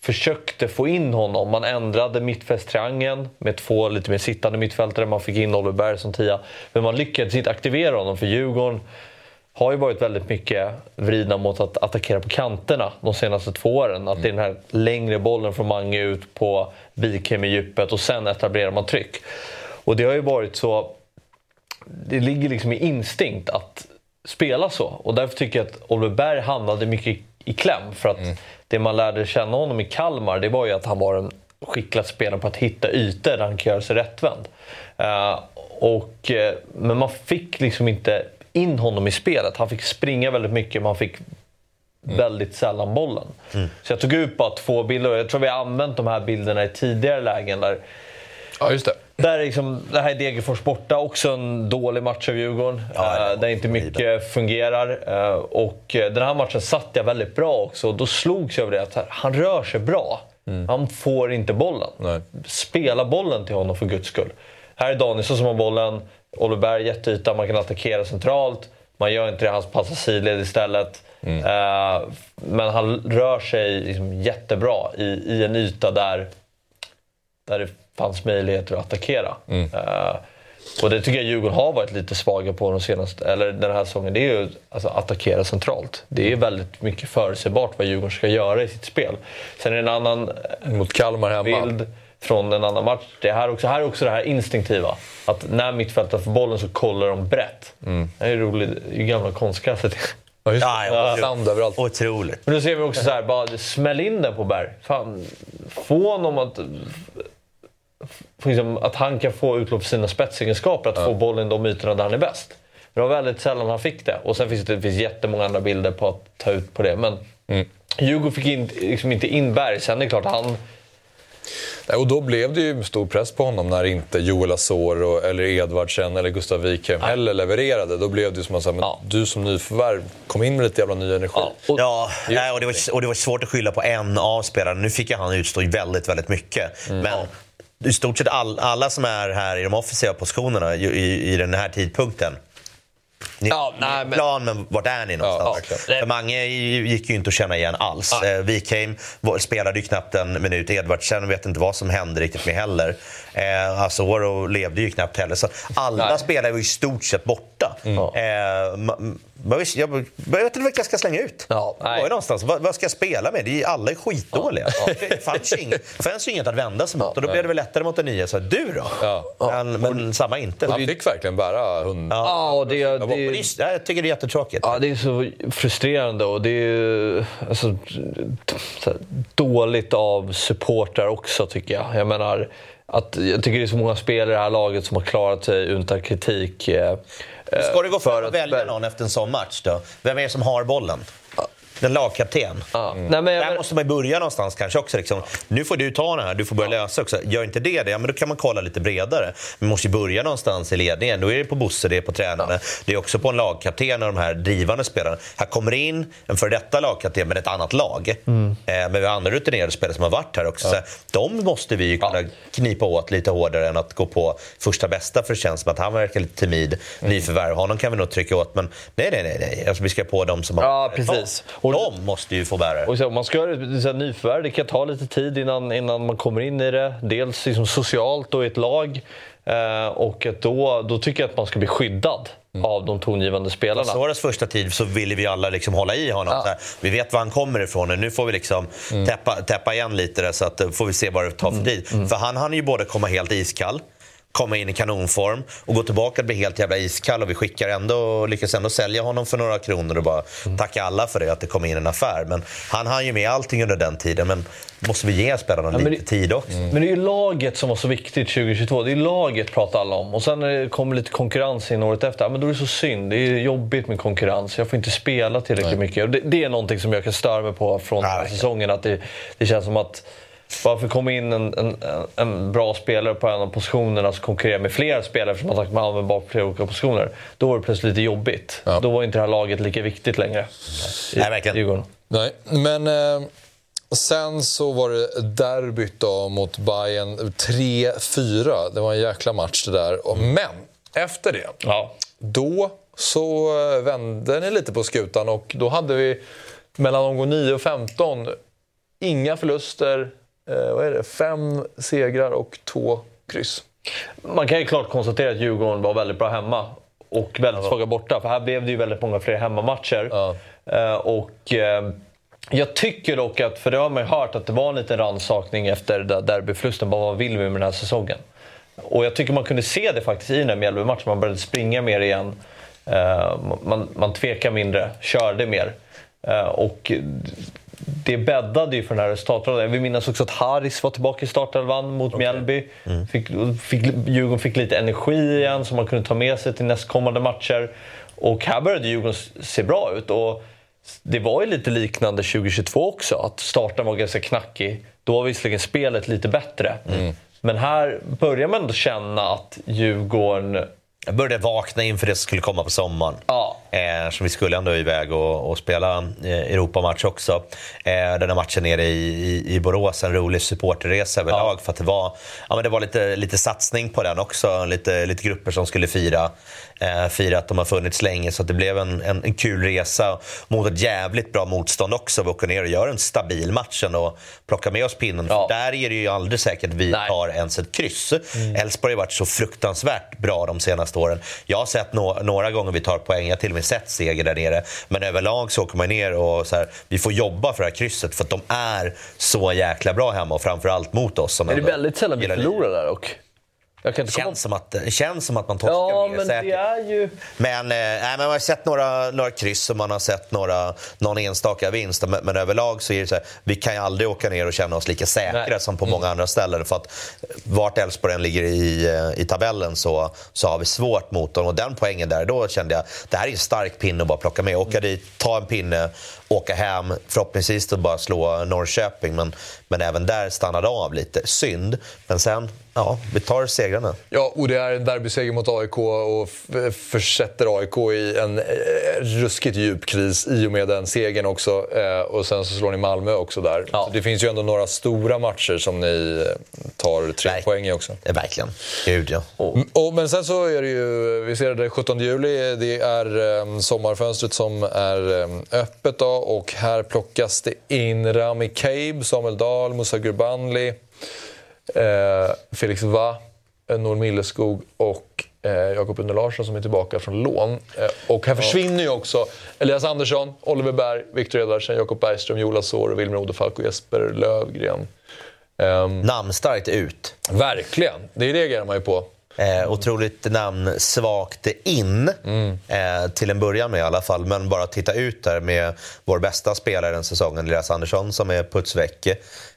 försökte få in honom. Man ändrade mittfältstriangeln med två lite mer sittande mittfältare. Man fick in Oliver Berg som tia. Men man lyckades inte aktivera honom för Djurgården har ju varit väldigt mycket vridna mot att attackera på kanterna de senaste två åren. Att det är den här längre bollen från Mange ut på Wikheim i djupet och sen etablerar man tryck. Och det har ju varit så... Det ligger liksom i instinkt att spela så. Och därför tycker jag att Oliver Berg hamnade mycket i, kläm. För att mm det man lärde känna honom i Kalmar, det var ju att han var en skicklig spelare på att hitta ytor där han kan göra sig rättvänd. Eh, och, eh, men man fick liksom inte in honom i spelet. Han fick springa väldigt mycket, man fick väldigt sällan bollen. Så jag tog ut bara två bilder jag tror vi har använt de här bilderna i tidigare lägen. Där, Ja, just det. Där är liksom, det här är Degerfors borta, också en dålig match av Djurgården. Ja, eh, där inte mycket fungerar. Eh, och eh, den här matchen satt jag väldigt bra också. Då slogs jag över det att han rör sig bra. Han får inte bollen. Nej. Spela bollen till honom för guds skull. Här är Danielsson som har bollen. Oliver Berg jätteyta, man kan attackera centralt. Man gör inte det, han passar sidled istället. Eh, men han rör sig liksom jättebra i, i en yta där där det fanns möjligheter att attackera. Eh, och det tycker jag Djurgården har varit lite svaga på de senaste, eller den här säsongen. Det är ju alltså, attackera centralt. Det är väldigt mycket förutsägbart vad Djurgården ska göra i sitt spel. Sen är det en annan eh, Mot Kalmar hemma. bild från en annan match. Det här, också, här är också det här instinktiva. Att när mittfältet får bollen så kollar de brett. Det är roligt. Det är ju gamla konstgräset. Ja, just det. Ja, ja. Sand överallt. Otroligt. Men nu ser vi också så här, bara smäll in den på Berg. Fan, få honom att... Liksom, att han kan få utlopp för sina spetsegenskaper, att få bollen i de ytorna där han är bäst. Det var väldigt sällan han fick det. Och sen finns det, det finns jättemånga andra bilder på att ta ut på det. Men Djurgården fick in, liksom inte in Berg. Sen är det klart, han... Nej, Och då blev det ju stor press på honom när inte Joel Asor och, eller Edvardsen eller Gustav Wikheim heller levererade. Då blev det ju som att säga, men Ja. du som nyförvärv, kom in med lite jävla ny energi. Ja, och, Ja, nej, och, det var, och det var svårt att skylla på en av spelarna. Nu fick ju han utstå väldigt, väldigt mycket. Mm. Men i stort sett all, alla som är här i de offensiva positionerna i, i, i den här tidpunkten. Ni, Ja, nej, men- plan, men vart är ni någonstans? verkligen. För Mange gick ju inte att känna igen alls. Ja. Eh, Wikheim spelade ju knappt en minut. Edvardsen vet inte vad som hände riktigt med heller. Eh, Asoro levde ju knappt heller. Så alla Nej. spelare var i stort sett borta. Mm. Eh, jag, vet inte vilka jag ska slänga ut. Ja, Var är någonstans? Vad, vad ska jag spela med? Alla är skitdåliga. Det fanns ju inget, fanns ju inget att vända sig mot. Och då blev det väl lättare mot den nya. Så du då? Ja. Men, men samma inte. Han fick verkligen bära hund. ja, och det, Och det, är- jag tycker det är jättetråkigt. Ja, det är så frustrerande och det är alltså, så här, dåligt av supportrar också tycker jag. Jag menar, att, jag tycker det är så många spelare i det här laget som har klarat sig utan kritik. eh, Ska du gå för för att att- välja någon efter en sån match då? Vem är det som har bollen? Den lagkapten. Ja. Nej, men jag, Där måste man börja någonstans kanske också. Liksom. Nu får du ta det här, du får börja lösa också. Gör inte det, det ja, men då kan man kolla lite bredare. Man måste ju börja någonstans i ledningen. Då är det på Bosse, det är på tränarna. Det är också på en lagkapten och de här drivande spelarna. Här kommer in en före detta lagkapten med ett annat lag. Mm. Eh, men vi har andra rutinerade spelare som har varit här också. Så de måste vi ju kunna knipa åt lite hårdare än att gå på första bästa för det känns som att han verkar lite timid. Mm. Nyförvärv, honom kan vi nog trycka åt. Men nej, nej, nej. nej. Alltså, vi ska på de som har Ja, precis. Och de måste ju få bära det. Så, man ska göra nyförvärv, det kan ta lite tid innan, innan man kommer in i det. Dels liksom socialt och i ett lag. Eh, och då, då tycker jag att man ska bli skyddad av de tongivande spelarna. Soares första tid så ville vi alla liksom hålla i honom. Så här, vi vet var han kommer ifrån och nu får vi liksom täppa, täppa igen lite där, så att eh, får vi se vad det tar för tid. För han hann ju både komma helt iskall komma in i kanonform och gå tillbaka och bli helt jävla iskall och vi skickar ändå, lyckas ändå sälja honom för några kronor och bara tacka alla för det, att det kom in en affär. Men han hann ju med allting under den tiden, men måste vi ge spelarna men lite det- tid också? Men det är ju laget som var så viktigt 2022. Det är laget pratar alla om. Och sen när det kommer lite konkurrens in året efter, ja, men då är det så synd. Det är jobbigt med konkurrens. Jag får inte spela tillräckligt mycket. Och det, det är någonting som jag kan störa mig på från verkligen. säsongen. Att det, det känns som att Varför kommer in en, en, en bra spelare på en av positionerna som konkurrerar med flera spelare sagt man använder bara på flera olika positioner? Då var det plötsligt lite jobbigt. Ja. Då var inte det här laget lika viktigt längre. I, Nej, verkligen. Djurgården. Nej, men eh, sen så var det derbyt då mot Bayern 3-4. Det var en jäkla match det där. Och- Men efter det, Ja. då så eh, vände ni lite på skutan och då hade vi mellan omgång 9 och 15 inga förluster. Eh, vad är det? Fem segrar och två kryss. Man kan ju klart konstatera att Djurgården var väldigt bra hemma och väldigt svaga borta. För här blev det ju väldigt många fler hemmamatcher. Ja. Eh, och, eh, jag tycker dock att, för det har man ju hört, att det var en liten rannsakning efter derbyförlusten. Bara vad vill vi med den här säsongen? Och jag tycker man kunde se det faktiskt i den här Mjällby-matchen. Man började springa mer igen. Eh, man, man tvekade mindre, körde mer. Och det bäddade ju för den här resultatraden. Jag vill minnas också att Haris var tillbaka i startelvan mot Mjällby. Fick, fick, Djurgården fick lite energi igen som man kunde ta med sig till nästkommande matcher. Och här började Djurgården se bra ut. Och det var ju lite liknande 2022 också, att starten var ganska knackig. Då var visserligen spelet lite bättre. Men här börjar man ändå känna att Djurgården... Jag började vakna inför det som skulle komma på sommaren. Ja. Eh, så vi skulle ändå iväg och, och spela eh, Europamatch också. Eh, den här matchen nere i, i, i Borås, en rolig supporterresa överlag. För att det var, ja, men det var lite, lite satsning på den också. Lite, lite grupper som skulle fira, eh, fira att de har funnits länge. Så det blev en, en, en kul resa mot ett jävligt bra motstånd också. Vi åker ner och gör en stabil match och plockar med oss pinnen. Ja. För där är det ju aldrig säkert att vi Nej. tar ens ett kryss. Elfsborg har varit så fruktansvärt bra de senaste åren. Jag har sett nå- några gånger vi tar poäng, jag till med sett seger där nere. Men överlag så åker man ner och så här, vi får jobba för det här krysset för att de är så jäkla bra hemma och framförallt mot oss. Som det är ändå väldigt sällan vi förlorar där och Jag kan inte komma... känns som att, det känns som att man torskar Ja, mer men säkert. det är ju... Men, eh, nej, men man har sett några, några kryss och man har sett några, någon enstaka vinst. Men, men överlag så är det så här, vi kan ju aldrig åka ner och känna oss lika säkra Nej. som på många andra ställen. För att vart Elfsborg än ligger i, eh, i tabellen så, så har vi svårt mot dem. Och den poängen där, då kände jag det här är en stark pinne att bara plocka med. Åka dit, ta en pinne, åka hem. Förhoppningsvis då bara slå Norrköping. Men, men även där stannade av lite. Synd. Men sen, ja, vi tar segrarna. Ja, och det är en derbyseger mot AIK och försätter AIK i en eh, ruskigt djup kris i och med den segern också. Eh, och sen så slår ni Malmö också där. Ja. Så det finns ju ändå några stora matcher som ni eh, tar tre Nej. poäng i också. Eh, Verkligen. Gud, ja. Mm, Och, men sen så är det ju, vi ser det den 17 juli, det är eh, sommarfönstret som är eh, öppet då och här plockas det in Rami Kaib, Samuel Dahl, Musa Gurbanli, eh, Felix Va, eh, Nour Milleskog och eh, Jakob Unne Larsson som är tillbaka från lån. Eh, och här försvinner ju också Elias Andersson, Oliver Berg, Viktor Edvardsen, Jakob Bergström, Jola Sår, Wilmer Odefalk och Jesper Lövgren. Ehm, Namnstarkt ut. verkligen, det reagerar man ju på. Eh, otroligt namnsvagt in, eh, till en början med i alla fall. Men bara titta ut där med vår bästa spelare den säsongen, Elias Andersson, som är putsväck.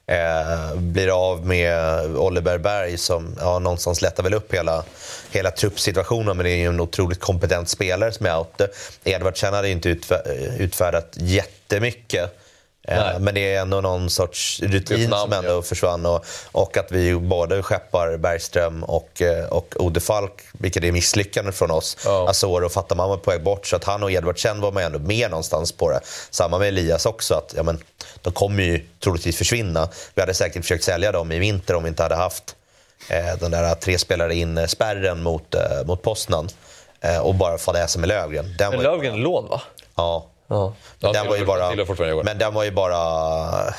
Eh, blir av med Oliver Berg som ja, någonstans lättar väl upp hela, hela truppsituationen. Men det är ju en otroligt kompetent spelare som är ute. Edvardsen hade inte utfä- utfärdat jättemycket. Eh, Nej. Men det är ändå någon sorts rutin namn, som ändå ja. försvann. Och, och att vi både skeppar Bergström och, eh, och Ode Falk, vilket är misslyckande från oss. Ja. Asoro och Fatamama på väg bort. Så att han och Edvardsen var med ändå med någonstans på det. Samma med Elias också. Att, ja, men, de kommer ju troligtvis försvinna. Vi hade säkert försökt sälja dem i vinter om vi inte hade haft eh, den där tre spelare in-spärren mot, eh, mot Poznan. Eh, och bara fadäsa med Lövgren. Den Men var Lövgren lån, va? Ja. Ja. Ja, den var ju bara, men den var ju bara...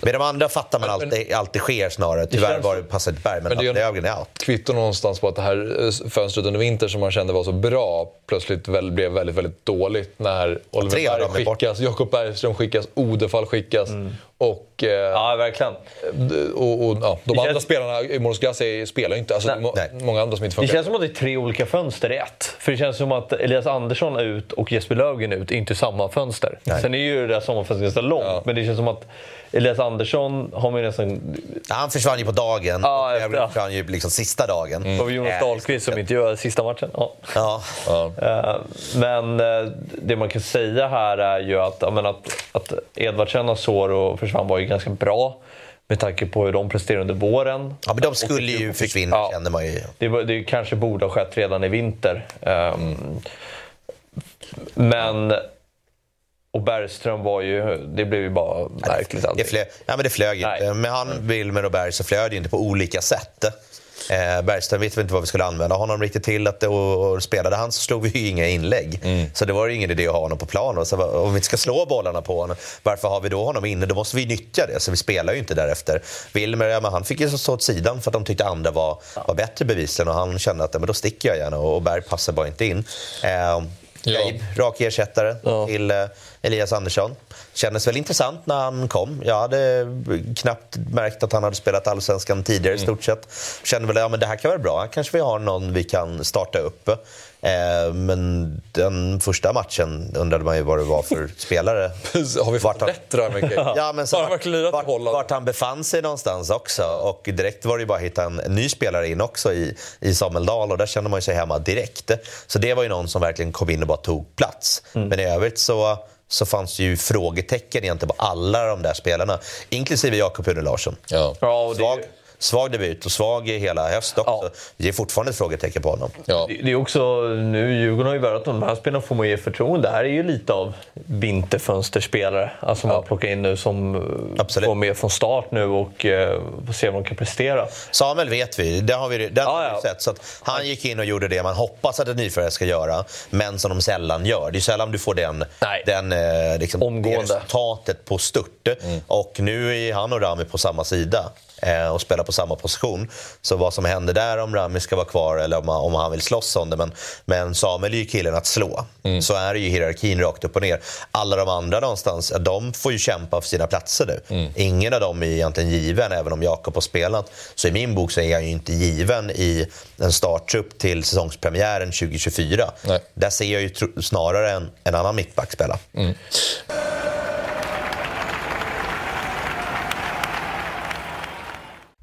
Med de andra fattar man alltid, alltid sker snarare. Tyvärr var det passade inte Berg, men, Men det är är out. kvitto någonstans på att det här eh, fönstret under vinter som man kände var så bra plötsligt väl, blev väldigt, väldigt dåligt när Oliver Berg skickas, Jakob Bergström skickas, Odefall skickas och, eh, Ja, verkligen. och, och ja, de Det andra känns- spelarna i Moros Glace spelar ju inte. Alltså, Nej. må, Nej. många andra som inte Det funkar. känns som att det är tre olika fönster i ett. För det känns som att Elias Andersson är ut och Jesper Löfgren är ut, inte samma fönster. Nej. Sen är ju det där sommarfönstret ganska långt, Ja. men det känns som att Elias Andersson har man ju nästan... Ja, han försvann ju på dagen Ja, och efter- Lövgren försvann ju liksom sista dagen. Mm. Det var Jonas Eh, Dahlqvist som inte gör sista matchen. Ja. Ja. Ja. Eh, Men eh, det man kan säga här är ju att, menar, att, att Edvardsen och Soro försvann var ju ganska bra. Med tanke på hur de presterade under våren. Ja, men de skulle ju försvinna Ja. kände man ju. Det, det kanske borde ha skett redan i vinter. Ehm, Men... Och Bergström var ju... Det blev ju bara märkligt Det, allting. flög, ja, men det flög Nej. inte. Med han, Wilmer och Berg så flög det inte på olika sätt. Eh, Bergström visste vi inte vad vi skulle använda honom riktigt till. Att, och, och spelade han så slog vi ju inga inlägg. Så det var ju ingen idé att ha honom på plan. Och så, om vi inte ska slå bollarna på honom, varför har vi då honom inne? Då måste vi nyttja det. Så vi spelar ju inte därefter. Wilmer, ja, men han fick ju stå åt sidan för att de tyckte andra var, var bättre bevisligen. Och han kände att ja, men då sticker jag gärna. Och Berg passar bara inte in. Eh, Gabe, rak ersättare till eh, Elias Andersson. Kändes väl intressant när han kom. Jag hade knappt märkt att han hade spelat allsvenskan tidigare i stort sett. Kände väl att ja, men det här kan vara bra. Här kanske vi har någon vi kan starta upp. Eh, men den första matchen undrade man ju vad det var för spelare. Har vi Vart fått han- rätt där Micke? Ja, men så vart, Holland? vart han befann sig någonstans också. Och direkt var det ju bara att hitta en ny spelare in också i, i Samuel Dahl och där kände man ju sig hemma direkt. Så det var ju någon som verkligen kom in och bara tog plats. Mm. Men i övrigt så, så fanns det ju frågetecken egentligen på alla de där spelarna. Inklusive Jakob Une Larsson. Ja. Ja, och det, Svag, svag debut och svag i hela höst också. Ja. Det är fortfarande ett frågetecken på honom. Ja. det är också... Nu, Djurgården har ju värvat de här spelarna får man ge förtroende. Det här är ju lite av vinterfönsterspelare. Alltså man plockar in nu som eh, Absolut. får med från start nu och eh, får se vad de kan prestera. Samuel vet vi, det har vi, den Ja, har vi sett. Så att han gick in och gjorde det man hoppas att en nyförvärv ska göra, men som de sällan gör. Det är sällan du får den, Nej. den, eh, liksom, det resultatet på stört. Och nu är han och Rami på samma sida eh, och spelar på samma position. Så vad som händer där, om Rami ska vara kvar eller om, om han vill slåss om det. Men, men Samuel är ju killen att slå. Så är det ju hierarkin rakt upp och ner. Alla de andra någonstans, de får ju kämpa för sina platser nu. Ingen av dem är egentligen given, även om Jakob har spelat. Så i min bok så är han ju inte given i en starttrupp till säsongspremiären 2024. Nej. Där ser jag ju snarare en, en annan mittback spela.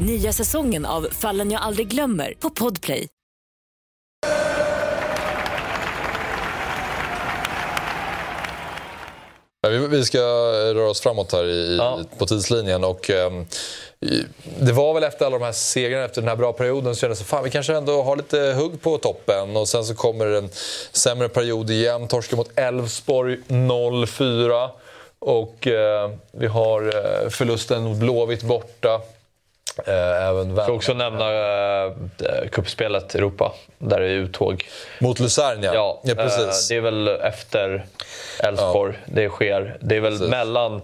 Nya säsongen av Fallen jag aldrig glömmer på Podplay. Vi, ska röra oss framåt här i, Ja. på tidslinjen. Och, ehm, det var väl efter alla de här segrarna, efter den här bra perioden, så kändes det fan vi kanske ändå har lite hugg på toppen. Och sen så kommer en sämre period igen. Torsken mot Elfsborg 0-4. Och eh, vi har eh, förlusten mot Blåvitt borta. Eh, även Jag ska också nämna uh, kuppspelet Europa, där det är uttåg. Mot Luzern, ja. Ja, ja precis. eh, det är väl efter Elfsborg det sker. Det är väl Precis. mellan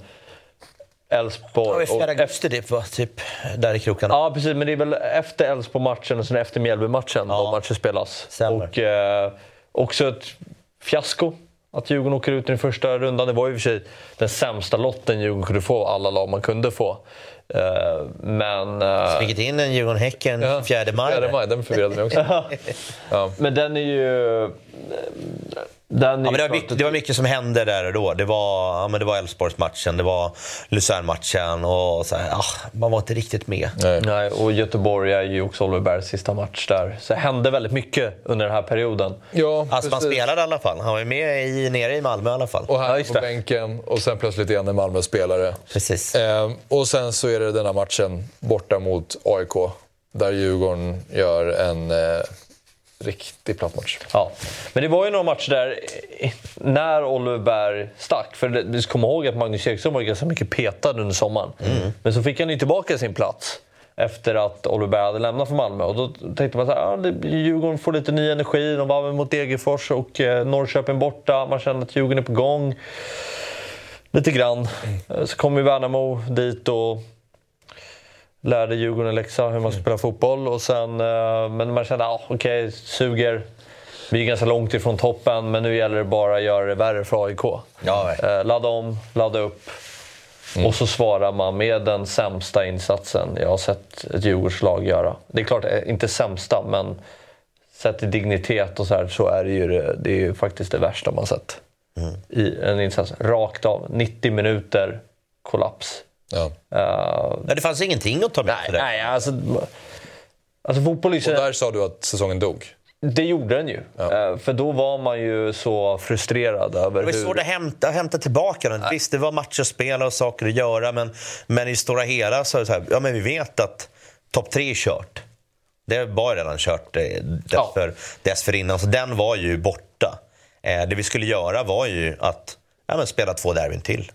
Elfsborg och... efter- augusti typ, va? typ där i krokarna. Ja, precis. Men det är väl efter Elfsborg-matchen och sen efter Mjällby-matchen Ja. de matcher spelas. Stämmer. Och eh, också ett fiasko att Djurgården åker ut i den första rundan. Det var ju i och för sig den sämsta lotten Djurgården kunde få, alla lag man kunde få. Men... eh, Vilket in en Djurgården-Häcken Ja, 4 maj. 4 maj, den förvirrade mig också. ja. men den är ju... Den Ja, men det, var mycket, det var mycket som hände där och då. Det var, ja, men det var Elfsborgsmatchen, det var Luzern-matchen och så här, ah, man var inte riktigt med. Nej. Nej, och Göteborg är ju också Oliver Bergs sista match där. Så det hände väldigt mycket under den här perioden. Ja, Alltså man precis. spelade i alla fall. Han var med i, nere i Malmö i alla fall. Och här Ja, på bänken och sen plötsligt igen en Malmö-spelare. Precis. Ehm, och sen så är det denna matchen borta mot AIK. Där Djurgården gör en eh, riktig platt match. Ja. Men det var ju några matcher där eh, när Oliver Berg stack. För vi ska komma ihåg att Magnus Eriksson var ganska mycket petad under sommaren. Men så fick han ju tillbaka sin plats efter att Oliver Berg hade lämnat för Malmö. Och då tänkte man att det- Djurgården får lite ny energi. De var mot Degerfors och eh, Norrköping borta. Man känner att Djurgården är på gång. Lite grann. Eh, Så kom ju Värnamo dit och lärde Djurgården en läxa hur man ska spela fotboll. Och sen, eh, men man kände, ah, okej, suger. Vi är ganska långt ifrån toppen, men nu gäller det bara att göra det värre för AIK. Ja. Eh, ladda om, ladda upp. Och så svarar man med den sämsta insatsen jag har sett ett Djurgårdslag göra. Det är klart, eh, inte sämsta, men sett i dignitet och så här så är det ju, det, det är ju faktiskt det värsta man sett. I en insats. Rakt av. 90 minuter, kollaps. Ja. Uh, Nej, det fanns ingenting att ta med nej, för det. nej, alltså, alltså fotboll är Och där sa du att säsongen dog. Det gjorde den ju. Eh, För då var man ju så frustrerad över Det var hur... svårt att hämta, hämta tillbaka den. Visst, det var matcher att spela och saker att göra, men, men i stora hela så är det så här, ja men vi vet att topp tre är kört. Det var ju redan kört eh, dessför, dessförinnan, så den var ju borta. Det vi skulle göra var ju att ja, men spela två derbyn till.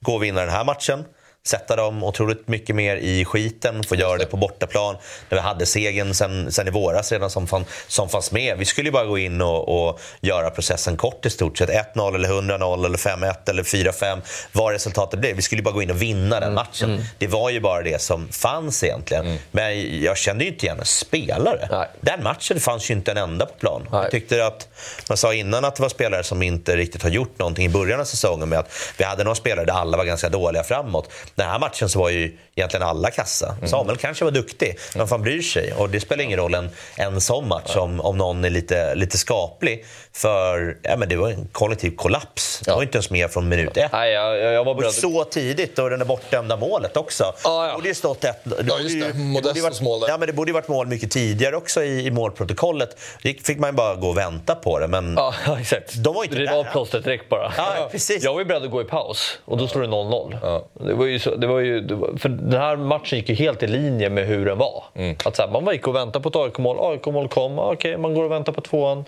Gå och vinna den här matchen, sätta dem otroligt mycket mer i skiten, få göra det på bortaplan. Där vi hade segern sen, sen i våras redan som, fann, som fanns med. Vi skulle ju bara gå in och, och göra processen kort i stort sett. 1-0 eller 100-0 eller 5-1 eller 4-5. Vad resultatet blev. Vi skulle ju bara gå in och vinna den matchen. Det var ju bara det som fanns egentligen. Men jag kände ju inte igen en spelare. Nej. Den matchen fanns ju inte en enda på plan. Nej. Jag tyckte att, man sa innan att det var spelare som inte riktigt har gjort någonting i början av säsongen med att vi hade några spelare där alla var ganska dåliga framåt. Den här matchen så var ju egentligen alla kassa. Samuel kanske var duktig, men fan bryr sig. Och det spelar ingen roll en, en sån match om, om någon är lite, lite skaplig. För ja, men det var en kollektiv kollaps. Det var inte ens med från minut ett. Nej, jag, jag var Och så tidigt och det där bortdömda målet också. Ja, ja. Det borde ju stått ett... Det borde just ju- det. Modestos varit- mål där. Ja, men det borde ju varit mål mycket tidigare också i, i målprotokollet. Det fick man ju bara gå och vänta på det. Men Ja, exakt. De var inte det där. var plåstret direkt bara. Ja, precis. Jag var ju beredd att gå i paus och då står det 0-0. Det var ju så, det var ju, det var, för den här matchen gick ju helt i linje med hur den var. Att så här, man gick och väntade på ett AIK-mål. AIK-mål kom, okej, man går och väntar på tvåan.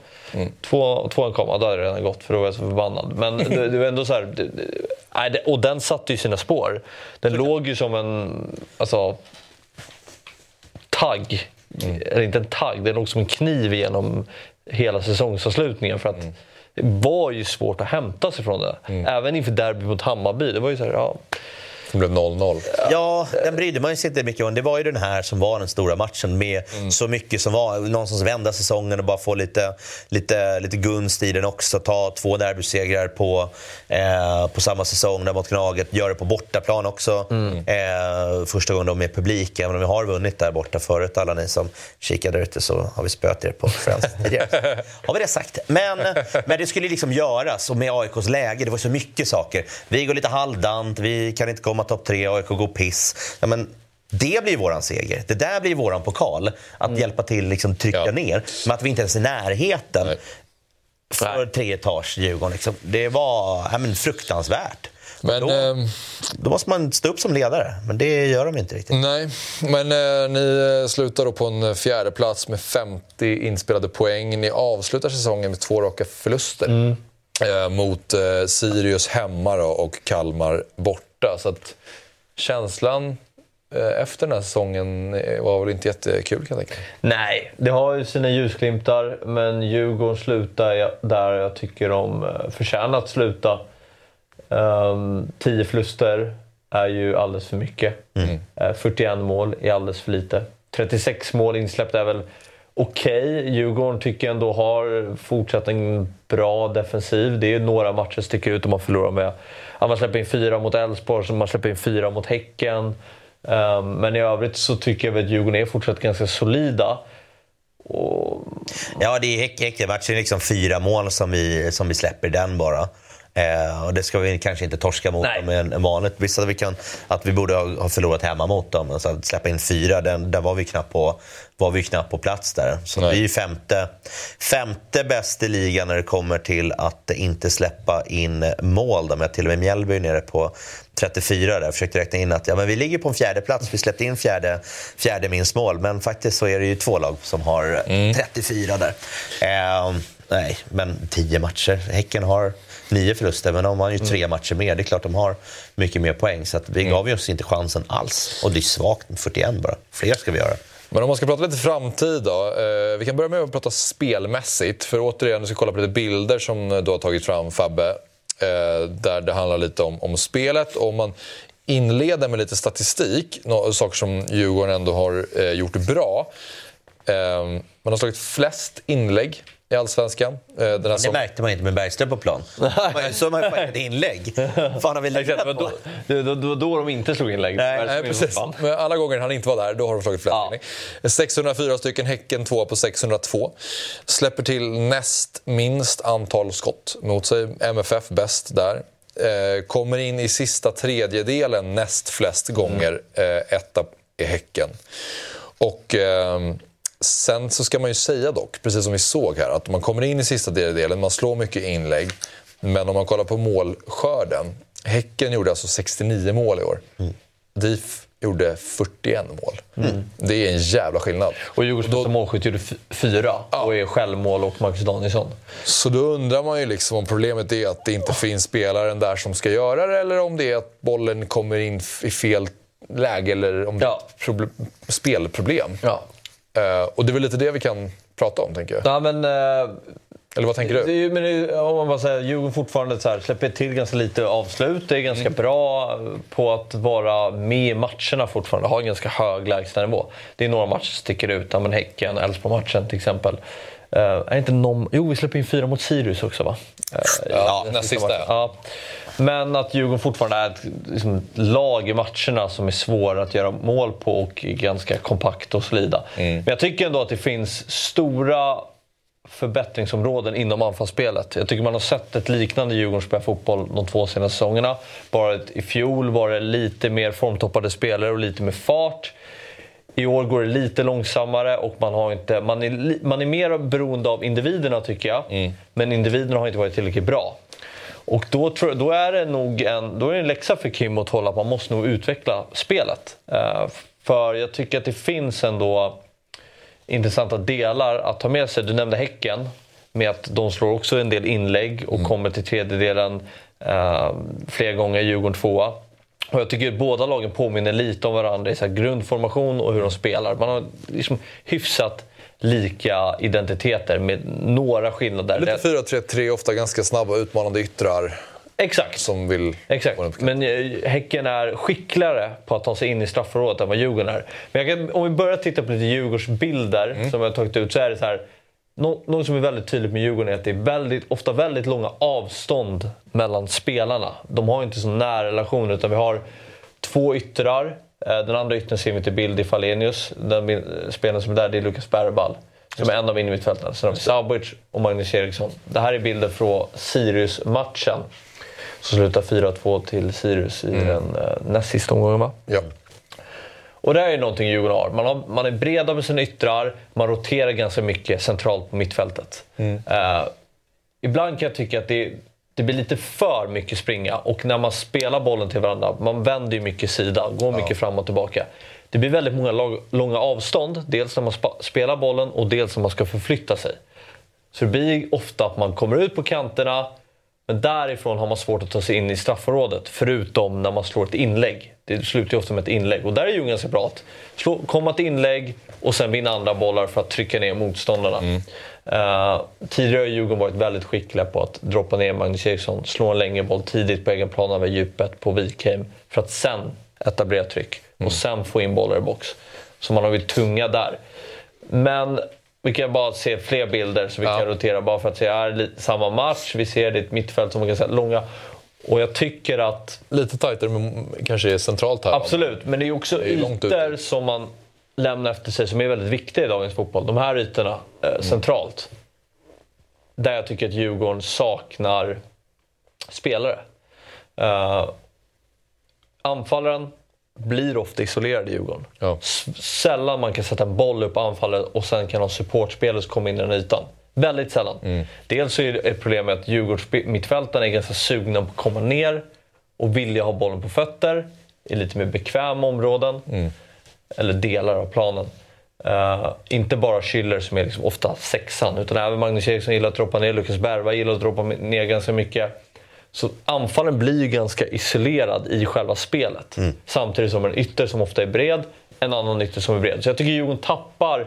Två, tvåan kom, ja, då hade det redan gått för då var jag så förbannad. Men det, det var ändå så här... Det, det, och den satte ju sina spår. Den låg ju som en... Alltså, tagg. Eller inte en tagg, det låg som en kniv genom hela säsongsavslutningen. För att det var ju svårt att hämta sig från det. Även inför derby mot Hammarby. Det var ju så här, ja, Det blev 0-0. Ja, den brydde man sig inte mycket om. Det var ju den här som var den stora matchen med så mycket som var. Någonstans vända säsongen och bara få lite, lite, lite gunst i den också. Ta två derbysegrar på, eh, på samma säsong där mot Gnaget. Gör det på bortaplan också. Eh, första gången de med publik. Även om vi har vunnit där borta förut. Alla ni som kikar där ute så har vi spöat er på Friends tidigare. har vi det sagt. Men, men det skulle liksom göras. Och med AIKs läge, det var så mycket saker. Vi går lite halvdant, vi kan inte komma topp tre, AIK går piss. Ja, men det blir våran seger. Det där blir våran pokal. Att hjälpa till liksom trycka Ja. ner. Men att vi inte ens är i närheten Nej. för tre etage Djurgården. Liksom. Det var ja, men, fruktansvärt. Men, då, ehm, då måste man stå upp som ledare, men det gör de inte riktigt. Nej, men eh, ni eh, slutar då på en fjärde plats med 50 inspelade poäng. Ni avslutar säsongen med två raka förluster. Eh, mot eh, Sirius hemma då, och Kalmar borta. Så att känslan eh, efter den här säsongen eh, var väl inte jättekul kan jag tänka. Nej, det har ju sina ljusglimtar, men Djurgården slutar där jag tycker de eh, förtjänar att sluta. Um, 10 förluster är ju alldeles för mycket. Eh, 41 mål är alldeles för lite. 36 mål insläppta är väl okej. Djurgården tycker jag ändå har fortsatt en bra defensiv. Det är några matcher som sticker ut om man förlorar med. Man släpper in fyra mot Elfsborg, man släpper in fyra mot Häcken. Ehm, men i övrigt så tycker jag att Djurgården är fortsatt ganska solida. Och Ja, det är Häck- Häckenmatchen är liksom fyra mål som vi, som vi släpper den bara. Eh, och det ska vi kanske inte torska mot Nej. dem än vanligt. Visst att vi, kan, att vi borde ha, förlorat hemma mot dem. Men så att släppa in fyra, den, där var vi knappt på, var vi knappt på plats där. Så Nej. vi är femte, femte bäst i ligan när det kommer till att inte släppa in mål. Där till och med Mjällby är nere på 34 där. Jag försökte räkna in att ja, men vi ligger på en fjärde plats. Vi släppte in fjärde, fjärde minst mål. Men faktiskt så är det ju två lag som har eh, 34 där. Eh, nej, men 10 matcher. Häcken har nio förluster, men de har ju tre matcher mer. Det är klart de har mycket mer poäng. Så vi gav ju oss inte chansen alls. Och det är svagt med 41 bara. Fler ska vi göra. Men om man ska prata lite framtid då. Eh, vi kan börja med att prata spelmässigt. För återigen, vi ska kolla på lite bilder som du har tagit fram Fabbe. Eh, där det handlar lite om, om spelet. Och om man inleder med lite statistik, saker som Djurgården ändå har eh, gjort bra. Man har slagit flest inlägg i Allsvenskan. eh, Den här Det som, märkte man inte med Bergström på plan. Så man ju ett inlägg. fan har vi lirat på? då, det var då, då de inte slog inlägg. Nej, Det var Nej, precis. Men alla gånger han inte var där, då har de slagit förlängning. 604 stycken, Häcken två på 602. Släpper till näst minst antal skott mot sig. MFF bäst där. Eh, kommer in i sista tredjedelen näst flest gånger. Eh, etta i Häcken. Och ehm, sen så ska man ju säga dock, precis som vi såg här, att man kommer in i sista tredjedelen, man slår mycket inlägg. Men om man kollar på målskörden. Häcken gjorde alltså 69 mål i år. DIF gjorde 41 mål. Det är en jävla skillnad. Och Djurgårdens bästa målskytt gjorde fyra och är självmål och Marcus Danielsson. Så då undrar man ju liksom om problemet är att det inte finns spelaren där som ska göra det eller om det är att bollen kommer in i fel läge eller om det är Ja. spelproblem. Ja. Eh, och det är väl lite det vi kan prata om, tänker jag. Ja, men, eh, Eller vad tänker du? ju, men det om man bara säger, Djurgården fortfarande så här, släpper till ganska lite avslut. Det är ganska Mm. bra på att vara med i matcherna fortfarande. Har en ganska hög lägstanivå. Det är några matcher som sticker ut. Ja, men Häcken, Elfsborg-matchen till exempel. Eh, är inte någon, jo, vi släpper in fyra mot Sirius också va? Eh, Ja, näst sista ja. Men att Djurgården fortfarande är ett liksom, lag i matcherna som är svåra att göra mål på och ganska kompakta och solida. Mm. Men jag tycker ändå att det finns stora förbättringsområden inom anfallsspelet. Jag tycker man har sett ett liknande Djurgården spela fotboll de två senaste säsongerna. Bara i fjol var det lite mer formtoppade spelare och lite mer fart. I år går det lite långsammare och man, har inte, man, är, man är mer beroende av individerna tycker jag. Men individerna har inte varit tillräckligt bra. Och då, tror, då är det nog en, då är det en läxa för Kim att hålla att man måste nog utveckla spelet. Eh, för jag tycker att det finns ändå intressanta delar att ta med sig. Du nämnde Häcken, med att de slår också en del inlägg och kommer till tredjedelen eh, flera gånger, Djurgården tvåa. Och jag tycker båda lagen påminner lite om varandra i så grundformation och hur de spelar. Man har liksom hyfsat lika identiteter med några skillnader. Lite 4-3-3, ofta ganska snabba utmanande yttrar Exakt. som vill... Exakt, men eh, Häcken är skickligare på att ta sig in i straffområdet än vad Djurgården är. Men kan, om vi börjar titta på lite Djurgårdsbilder Mm. som jag har tagit ut så är det så här. nå- Något som är väldigt tydligt med Djurgården är att det är väldigt, ofta väldigt långa avstånd mellan spelarna. De har inte så nära relation utan vi har två yttrar. Eh, Den andra yttern ser vi till bild i Falenius. Den spelaren som är där det är Lukas Bergvall. Som är en av innermittfältarna. Sen har vi Sabic och Magnus Eriksson. Det här är bilder från Sirius-matchen. Som slutar 4-2 till Sirius i den eh, näst sista omgången va? Ja. Och det här är någonting Djurgården har. Man, har. man är breda med sina yttrar, man roterar ganska mycket centralt på mittfältet. Eh, ibland kan jag tycka att det, det blir lite för mycket springa och när man spelar bollen till varandra, man vänder ju mycket sida, går mycket fram och tillbaka. Det blir väldigt många långa avstånd, dels när man spelar bollen och dels när man ska förflytta sig. Så det blir ofta att man kommer ut på kanterna, men därifrån har man svårt att ta sig in i straffområdet. Förutom när man slår ett inlägg. Det slutar ju ofta med ett inlägg. Och där är ju ganska bra att slå, komma ett inlägg och sen vinna andra bollar för att trycka ner motståndarna. Eh, tidigare har Djurgården varit väldigt skickliga på att droppa ner Magnus Eriksson, slå en längre boll tidigt på egen plan över djupet på Wikheim för att sen etablera tryck och sen få in bollar i box. Så man har varit tunga där. Men vi kan bara se fler bilder så vi kan rotera bara för att se, är det lite samma match? Vi ser det i ett mittfält som man kan säga långa. Och jag tycker att, Lite tajtare, men kanske är centralt här. absolut, men det är också Det är ytor som man lämnar efter sig som är väldigt viktiga i dagens fotboll. De här ytorna eh, centralt. Där jag tycker att Djurgården saknar spelare. Uh, anfallaren blir ofta isolerad i Djurgården. Ja. Sällan man kan sätta en boll upp anfallet och sen kan ha supportspelare kommer in i den ytan. Väldigt sällan. Mm. Dels så är det ett problem med att Djurgårdsmittfältarna är ganska sugna på att komma ner och vilja ha bollen på fötter i lite mer bekväma områden. Mm. Eller delar av planen. Eh, inte bara Schüller som är liksom ofta sexan, utan även Magnus Eriksson gillar att droppa ner. Lukas Bergvall gillar att droppa ner ganska mycket. Så anfallen blir ju ganska isolerad i själva spelet. Samtidigt som en ytter som ofta är bred, en annan ytter som är bred. Så jag tycker Djurgården tappar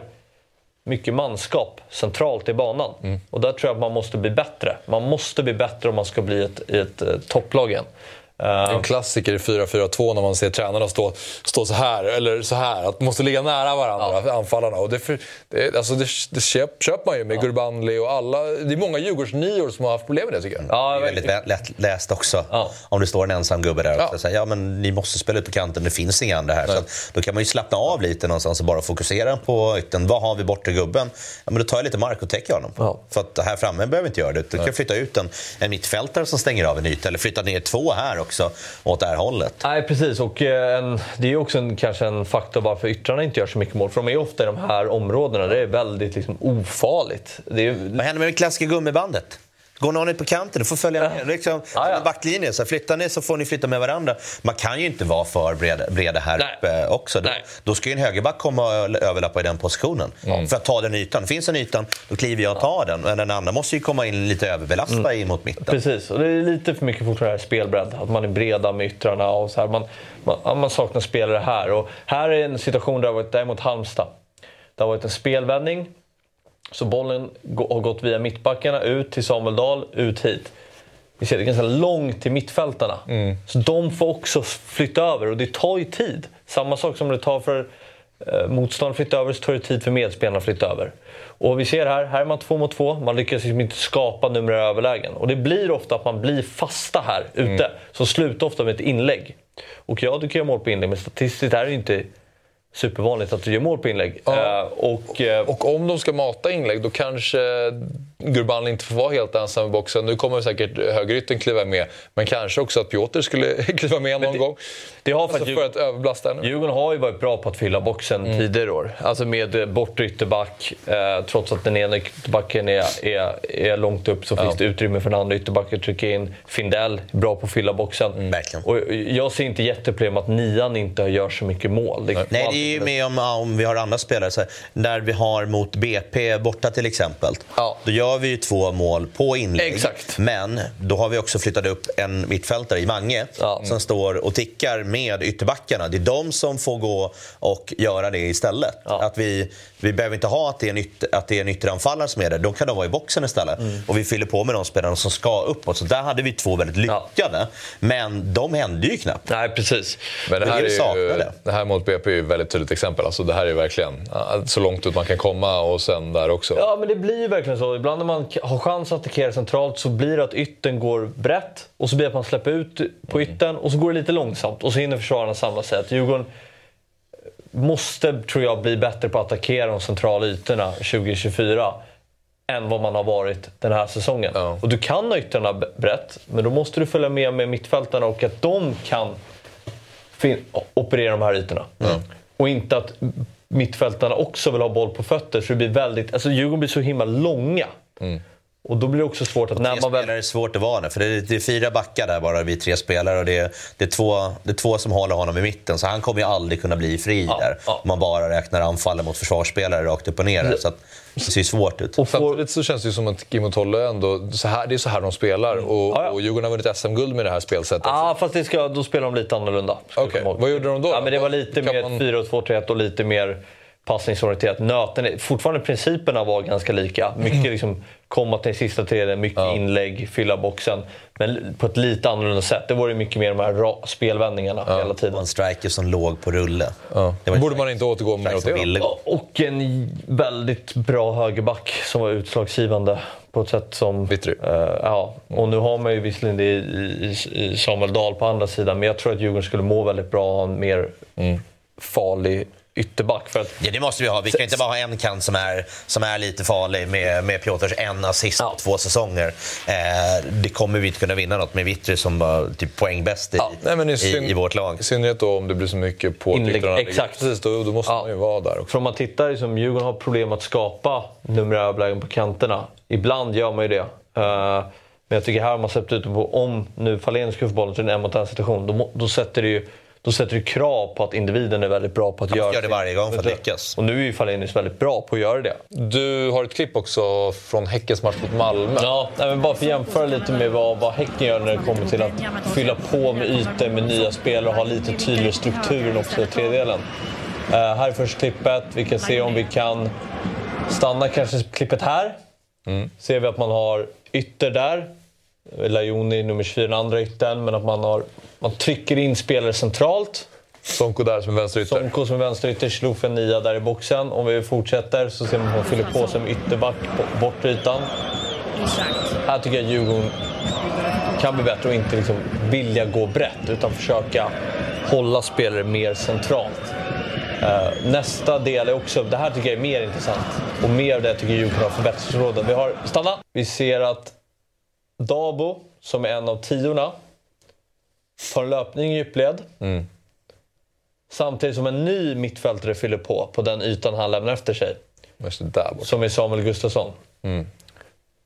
mycket manskap centralt i banan. Och där tror jag att man måste bli bättre. Man måste bli bättre om man ska bli ett, ett, eh, topplag igen. En klassiker i 4-4-2 när man ser tränarna stå, stå så här, eller så här. Att måste ligga nära varandra, ja. anfallarna. Och det, för, det, alltså det, det köp, köper man ju med ja. Gurbanli och alla. Det är många Djurgårdsnior som har haft problem med det tycker jag. Ja, det är väldigt lätt läst också. Ja. Om det står en ensam gubbe där och säger ja men ni måste spela ut på kanten, det finns inga andra här. Så då kan man ju slappna av lite någonstans och bara fokusera på ytten. Vad har vi borta gubben? Ja, men då tar jag lite mark och täcker honom. Ja. För att här framme behöver inte göra det. Du kan flytta ut en, en mittfältare som stänger av en yta eller flytta ner två här också åt det här hållet. Nej, precis. Och eh, en, det är också en, kanske en faktor varför yttrarna inte gör så mycket mål. För de är ofta i de här områdena. Det är väldigt liksom, ofarligt. Är... Vad händer med det klassiska gummibandet? Går någon ut på kanten, du får följa med. Liksom, ja, ja. Backlinjen, så flyttar ni så får ni flytta med varandra. Man kan ju inte vara för breda, breda här Nej. uppe också. Då, då, ska ju en högerback komma och överlappa i den positionen. Mm. För att ta den ytan. Finns en ytan, då kliver jag och tar den. Men den andra måste ju komma in lite överbelasta mm. in mot mitten. Precis, och det är lite för mycket fortfarande spelbredd. Att man är breda med yttrarna. Och så här. Man, man, man saknar spelare här. Och här är en situation där det har varit däremot Halmstad. Det har varit en spelvändning så bollen har gått via mittbackarna ut till Samuel Dahl, ut hit. Vi ser det ganska långt till mittfältarna. Mm. Så de får också flytta över och det tar ju tid. Samma sak som det tar för eh, motståndaren att flytta över så tar det tid för medspelarna att flytta över. Och vi ser här, här är man två mot två. Man lyckas liksom inte skapa numerära överlägen. Och det blir ofta att man blir fasta här ute. Mm. Som slutar ofta med ett inlägg. Och ja, du kan göra mål på inlägg, men statistiskt är det inte supervanligt att du gör mål på inlägg. Ja. Uh, och, uh, och om de ska mata inlägg, då kanske Gurban inte får vara helt ensam i boxen. Nu kommer säkert högerytten kliva med, men kanske också att Piotr skulle kliva med någon det, gång. Det har alltså för att överbelasta ännu. Djurgården har ju varit bra på att fylla boxen mm. tidigare år. Alltså med bortre ytterback. Eh, trots att den ena ytterbacken är, är, är långt upp så ja. finns det utrymme för den andra ytterbacken att trycka in. Findell, bra på att fylla boxen. Mm. Och jag ser inte jätteproblem att nian inte gör så mycket mål. Det Nej, det är ju med om, om vi har andra spelare. Så här, när vi har mot BP borta till exempel. Ja. Då gör vi ju två mål på inlägg. Exakt. Men då har vi också flyttat upp en mittfältare i Mange ja. som står och tickar med ytterbackarna. Det är de som får gå och göra det istället. Ja. Att vi, vi behöver inte ha att det är en, ytter, att det är en ytteranfallare som är där. Då kan de vara i boxen istället. Mm. Och vi fyller på med de spelarna som ska uppåt. Så där hade vi två väldigt lyckade. Ja. Men de hände ju knappt. Nej, precis. Men det här, är ju, det. det här mot BP är ju ett väldigt tydligt exempel. Alltså, det här är verkligen så långt ut man kan komma och sen där också. Ja, men det blir ju verkligen så. Ibland när man har chans att attackera centralt så blir det att ytten går brett och så blir det att man släpper ut på mm. ytten och så går det lite långsamt och så hinner försvararna samla sig. Att Djurgården måste, tror jag, bli bättre på att attackera de centrala ytorna 2024 än vad man har varit den här säsongen. Ja. Och du kan ha yttrarna brett, men då måste du följa med med mittfältarna och att de kan operera de här ytorna. Mm. Och inte att mittfältarna också vill ha boll på fötter. Så det blir väldigt, alltså Djurgården blir så himla långa. Mm. Och då blir det också svårt att... när man väl... är svårt att vara där, för det är, det är, fyra backar där bara, vi tre spelare. Och det är, det, är två, det är två som håller honom i mitten, så han kommer ju aldrig kunna bli fri ja, där. Ja. Om man bara räknar anfallen mot försvarsspelare rakt upp och ner. Där, så att, det ser svårt ut. Och Samtidigt så känns det ju som att Kim och Tolle ändå, så här, det är så här de spelar. Mm. Och, ja, ja. och Djurgården har vunnit SM-guld med det här spelsättet. Ja, ah, fast det ska, då spelar de lite annorlunda. Okay. Vad gjorde de då? Ja, men det var lite mer man... 4-2-3-1 och lite mer passningsorienterat. Nöten, fortfarande principerna var ganska lika. Mycket liksom, komma till sista tredje, mycket ja. inlägg, fylla boxen. Men på ett lite annorlunda sätt. Det var ju mycket mer de här spelvändningarna ja. hela tiden. Och en striker som låg på rulle. Ja. Borde man inte återgå mer åt det Och en väldigt bra högerback som var utslagsgivande på ett sätt som... Vittry. Uh, ja, och nu har man ju visserligen det i, i, i Samuel Dahl på andra sidan, men jag tror att Djurgården skulle må väldigt bra av en mer mm. farlig ytterback. För att... Ja, det måste vi ha. Vi kan inte bara ha en kant som är, som är lite farlig med, med Piotrs en assist på två säsonger. Eh, det kommer vi inte kunna vinna något med Vittry som var typ poängbäst i, ja. Nej, i, i, i, vårt lag. I synnerhet då om det blir så mycket på Inlägg, Exakt. Precis, då, då måste ja. man ju vara där. Också. För om man tittar, liksom, Djurgården har problem att skapa numerära överlägen på kanterna. Ibland gör man ju det. Uh, men jag tycker här har man släppt ut på, om nu Fahlén ska få bollen till en mot en situation, då, då sätter det ju då sätter det krav på att individen är väldigt bra på att göra gör det varje gång för att lyckas. Och nu är ju Falenius väldigt bra på att göra det. Du har ett klipp också från Häckens match mot Malmö. Ja, men bara för att jämföra lite med vad, vad Häcken gör när det kommer till att fylla på med ytor med nya spelare och ha lite tydligare strukturen också i tredjedelen. Uh, här är första klippet. Vi kan se om vi kan stanna kanske klippet här. Mm. Ser vi att man har ytter där Lajoni nummer 24 den andra yttern, men att man, har, man trycker in spelare centralt. Sonko där som är vänsterytter. Sonko som är vänsterytter, Schluff en nia där i boxen. Om vi fortsätter så ser man att man fyller på som ytterback på bortre ytan. Här tycker jag Djurgården kan bli bättre och inte liksom vilja gå brett utan försöka hålla spelare mer centralt. Uh, nästa del är också, det här tycker jag är mer intressant och mer av det tycker jag Djurgården har förbättringsområden. Vi har, stanna! Vi ser att Dabo, som är en av tiorna, tar en löpning i djupled. Mm. Samtidigt som en ny mittfältare fyller på, på den ytan han lämnar efter sig. Som är Samuel Gustafsson. Mm.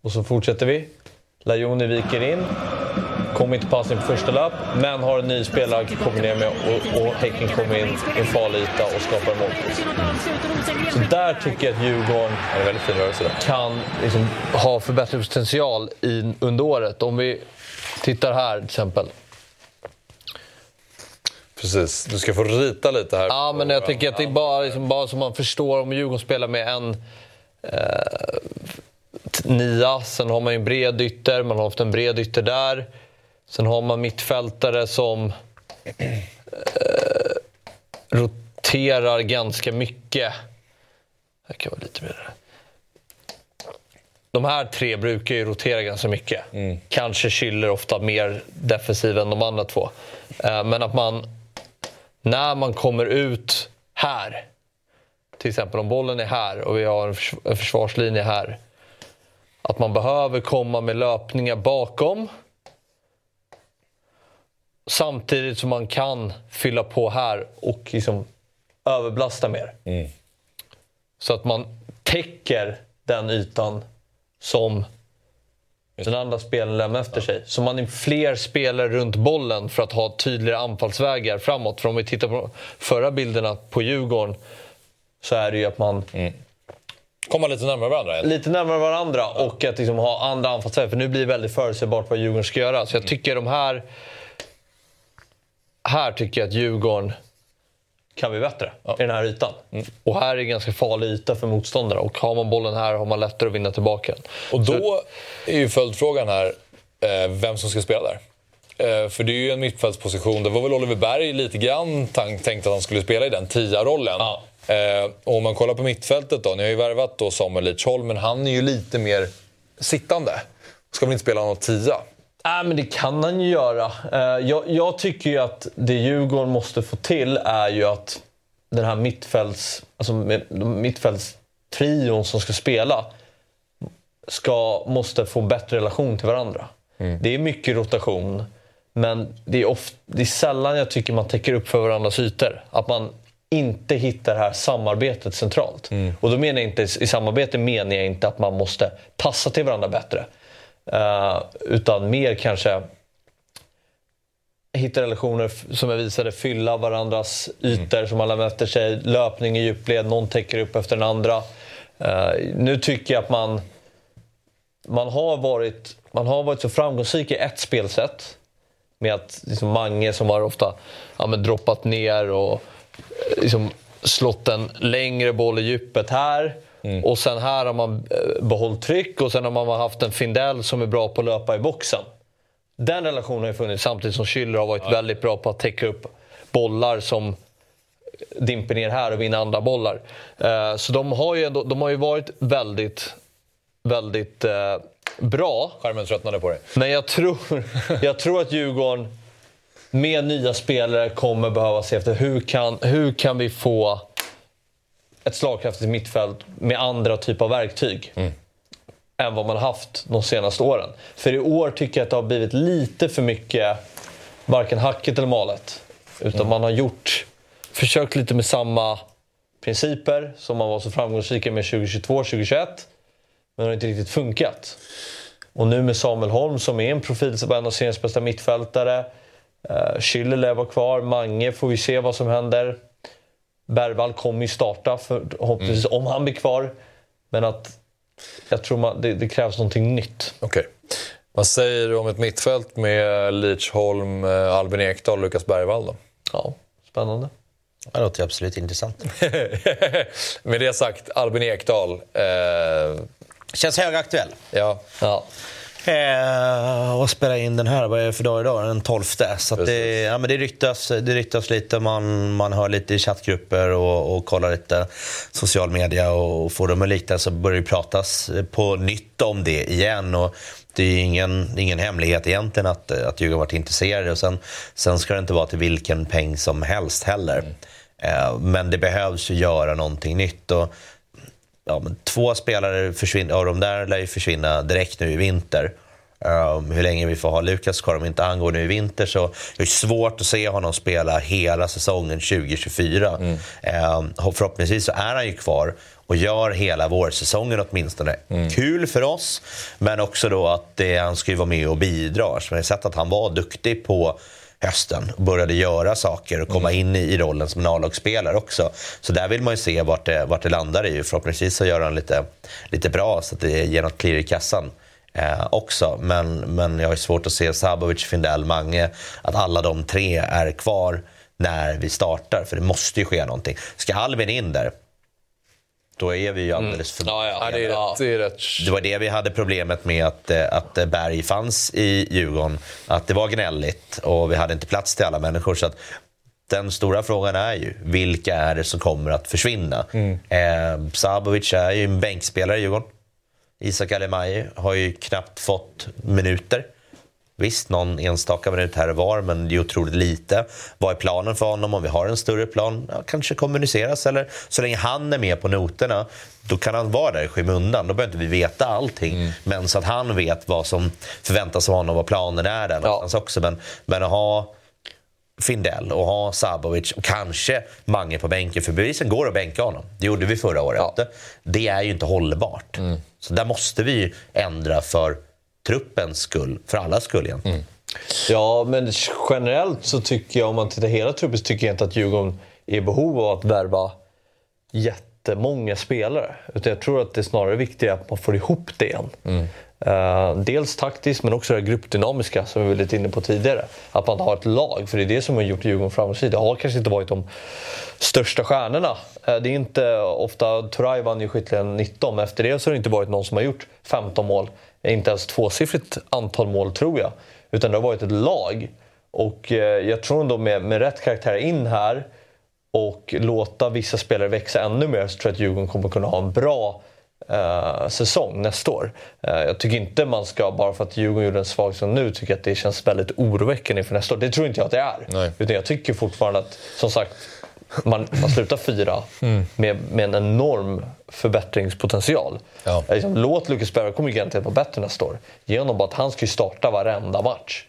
Och så fortsätter vi. Lajoni viker in. Kommer inte passning på första löp, men har en ny spelare kommer ner med och, och Häcken kommer in i en farlig yta och skapar en målchans. Så där tycker jag att Djurgården kan liksom ha förbättringspotential i, under året. Om vi tittar här till exempel. Precis, du ska få rita lite här. Ja, men jag tycker att det är bara, liksom, bara så man förstår om Djurgården spelar med en eh, nia, sen har man ju en bred ytter, man har haft en bred ytter där. Sen har man mittfältare som eh, roterar ganska mycket. Det kan vara lite mer... De här tre brukar ju rotera ganska mycket. Mm. Kanske Schüller ofta mer defensiv än de andra två. Eh, men att man, när man kommer ut här, till exempel om bollen är här och vi har en, förs en försvarslinje här. Att man behöver komma med löpningar bakom samtidigt som man kan fylla på här och liksom överbelasta mer. Mm. Så att man täcker den ytan som den andra spelaren lämnar efter sig. Så man är fler spelare runt bollen för att ha tydligare anfallsvägar framåt. För om vi tittar på förra bilderna på Djurgården så är det ju att man Komma lite närmare varandra. lite närmare varandra och att liksom ha andra anfallsvägar. För nu blir det väldigt förutsägbart vad Djurgården ska göra. Så jag tycker de här... Här tycker jag att Djurgården kan bli bättre i den här ytan. Och här är ganska farlig yta för motståndare. Och har man bollen här har man lättare att vinna tillbaka den. Och då är ju följdfrågan här eh, vem som ska spela där. Eh, för det är ju en mittfältsposition. Det var väl Oliver Berg lite grann tänkt att han skulle spela i den tia-rollen. Eh, och om man kollar på mittfältet då. Ni har ju värvat då Samuel Lidsholm, men han är ju lite mer sittande. Ska väl inte spela någon tia? Nej, men det kan han ju göra. Eh, Jag, jag tycker ju att det Djurgården måste få till är ju att den här mittfälts, alltså mittfältstrion som ska spela ska, måste få bättre relation till varandra. Det är mycket rotation, men det är, oft, det är sällan jag tycker man täcker upp för varandras ytor. Att man inte hittar det här samarbetet centralt. Och då menar jag inte, i samarbete menar jag inte att man måste passa till varandra bättre. Eh, utan mer kanske hitta relationer som jag visade, fylla varandras ytor som man lämnar efter sig. Löpning i djupled, någon täcker upp efter den andra. Eh, nu tycker jag att man, man, har varit, man har varit så framgångsrik i ett spelsätt. Med att liksom Mange som har ofta ja, men droppat ner och eh, liksom slått en längre boll i djupet här. Och sen här har man eh, behållit tryck och sen har man haft en Findell som är bra på att löpa i boxen. Den relationen har ju funnits samtidigt som Schüller har varit väldigt bra på att täcka upp bollar som dimper ner här och vinna andra bollar. Eh, Så de har ju, ändå, de har ju varit väldigt, väldigt eh, bra. Skärmen tröttnade på det. Men jag tror, jag tror att Djurgården med nya spelare kommer behöva se efter hur kan, hur kan vi få ett slagkraftigt mittfält med andra typer av verktyg än vad man haft de senaste åren. För i år tycker jag att det har blivit lite för mycket varken hacket eller malet. Utan man har gjort, försökt lite med samma principer som man var så framgångsrika med 2022-2021. Men det har inte riktigt funkat. Och nu med Samuel Holm som är en profil som är en av seriens bästa mittfältare. Uh, Schüller lär vara kvar. Mange får vi se vad som händer. Bergvall kommer ju starta förhoppningsvis om han blir kvar. Men att jag tror man, det, det krävs någonting nytt. Okej. Vad säger du om ett mittfält med Lidsholm, eh, Albin Ekdal och Lukas Bergvall då? Ja, spännande. Det låter absolut intressant. med det sagt, Albin Ekdal. Eh, Känns högaktuell. ja. Ja. Eh, och spela in den här, vad är det för dag idag? Den 12. Så det, ja, men det, ryktas, det ryktas lite, man, man hör lite i chattgrupper och, och kollar lite social media och forum och liknande så börjar det pratas på nytt om det igen. Och det är ingen, ingen hemlighet egentligen att, att Djurgården varit intresserade. Och sen, sen ska det inte vara till vilken peng som helst heller. Mm. Eh, men det behövs ju göra någonting nytt. Och, ja, men två spelare försvinner, av de där lär ju försvinna direkt nu i vinter. Um, hur länge vi får ha Lukas kvar, om inte han går nu i vinter så det är svårt att se honom spela hela säsongen 2024. Mm. Um, förhoppningsvis så är han ju kvar och gör hela vårsäsongen åtminstone. Mm. Kul för oss, men också då att det, han ska ju vara med och bidra. Så jag har sett att han var duktig på hösten och började göra saker och komma mm. in i, i rollen som en A-lagsspelare också. Så där vill man ju se vart det, vart det landar i. Förhoppningsvis så gör han lite, lite bra så att det ger något klirr i kassan. Eh, också. Men, men jag har svårt att se Sabovic, Findell, Mange, att alla de tre är kvar när vi startar. För det måste ju ske någonting. Ska Albin in där, då är vi ju mm. alldeles för... Mm. Ja, ja, det, rätt, det, rätt. det var det vi hade problemet med att, eh, att Berg fanns i Djurgården. Att det var gnälligt och vi hade inte plats till alla människor. Så att den stora frågan är ju, vilka är det som kommer att försvinna? Mm. Eh, Sabovic är ju en bänkspelare i Djurgården. Isak Alemaj har ju knappt fått minuter. Visst, någon enstaka minut här och var, men det är otroligt lite. Vad är planen för honom? Om vi har en större plan, ja, kanske kommuniceras. Eller så länge han är med på noterna, då kan han vara där i skymundan. Då behöver inte vi veta allting. Mm. Men så att han vet vad som förväntas av honom, vad planen är där ja. också. Men, men att ha Findell och ha Sabovic och kanske Mange på bänken. För bevisen går att bänka honom. Det gjorde vi förra året. Ja. Det är ju inte hållbart. Mm. Så där måste vi ändra för truppens skull, för allas skull egentligen. Mm. Ja, men generellt så tycker jag, om man tittar hela truppen, så tycker jag inte att Djurgården är i behov av att värva jättemånga spelare. Utan jag tror att det är snarare viktigt att man får ihop det igen. Mm. Uh, dels taktiskt, men också det gruppdynamiska som vi var lite inne på tidigare. Att man har ett lag, för det är det som har gjort Djurgården framgångsrik. Det har kanske inte varit de största stjärnorna. Uh, det är inte ofta, Turay vann ju skytteligan 19, men efter det så har det inte varit någon som har gjort 15 mål inte ens tvåsiffrigt antal mål tror jag. Utan det har varit ett lag. Och eh, jag tror ändå med, med rätt karaktär in här och låta vissa spelare växa ännu mer så tror jag att Djurgården kommer kunna ha en bra eh, säsong nästa år. Eh, jag tycker inte man ska, bara för att Djurgården gjorde en svag säsong nu, tycka att det känns väldigt oroväckande inför nästa år. Det tror inte jag att det är. Nej. Utan jag tycker fortfarande att, som sagt, man, man slutar fyra mm. med, med en enorm förbättringspotential. Ja. Liksom, låt Lucas Berg kommer garanterat vara bättre nästa år. Genom att han ska starta varenda match.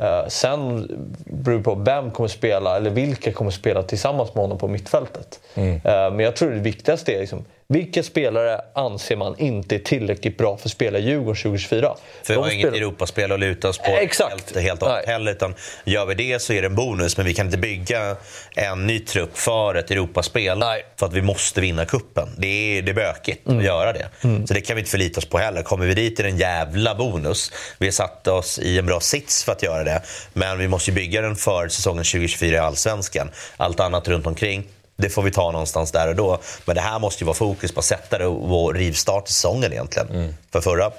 Uh, sen beror det på vem kommer spela, eller vilka kommer spela tillsammans med honom på mittfältet. Mm. Uh, men jag tror det viktigaste är liksom, vilka spelare anser man inte är tillräckligt bra för att spela i Djurgården 2024? För vi har inget Europaspel att luta oss på Exakt. helt, helt heller. Utan gör vi det så är det en bonus, men vi kan inte bygga en ny trupp för ett Europaspel Nej. för att vi måste vinna kuppen. Det är, det är bökigt mm. att göra det. Mm. Så det kan vi inte förlita oss på heller. Kommer vi dit är det en jävla bonus. Vi har satt oss i en bra sits för att göra det. Men vi måste bygga den för säsongen 2024 i Allsvenskan. Allt annat runt omkring det får vi ta någonstans där och då. Men det här måste ju vara fokus på att sätta det och rivstart säsongen egentligen. Mm. För förra,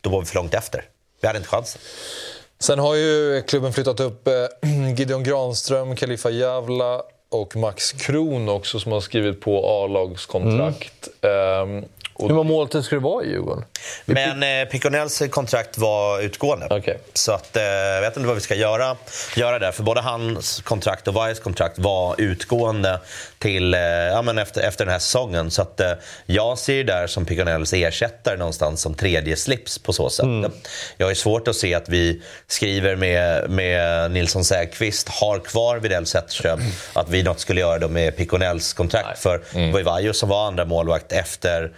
då var vi för långt efter. Vi hade inte chansen. Sen har ju klubben flyttat upp eh, Gideon Granström, Khalifa Javla och Max Kron också som har skrivit på A-lagskontrakt. Mm. Um, och... Hur många måltid ska det vara i Djurgården? Men eh, Piconells kontrakt var utgående. Okay. Så att, eh, jag vet inte vad vi ska göra, göra där. För både hans kontrakt och Vajes kontrakt var utgående till, eh, ja, men efter, efter den här säsongen. Så att, eh, jag ser där som Piconells ersättare någonstans som tredje slips på så sätt. Mm. Jag har svårt att se att vi skriver med, med Nilsson Säfqvist, har kvar Widell Zetterström, att vi något skulle göra då med Piconells kontrakt. Nej. För mm. det var ju som var andra målvakt efter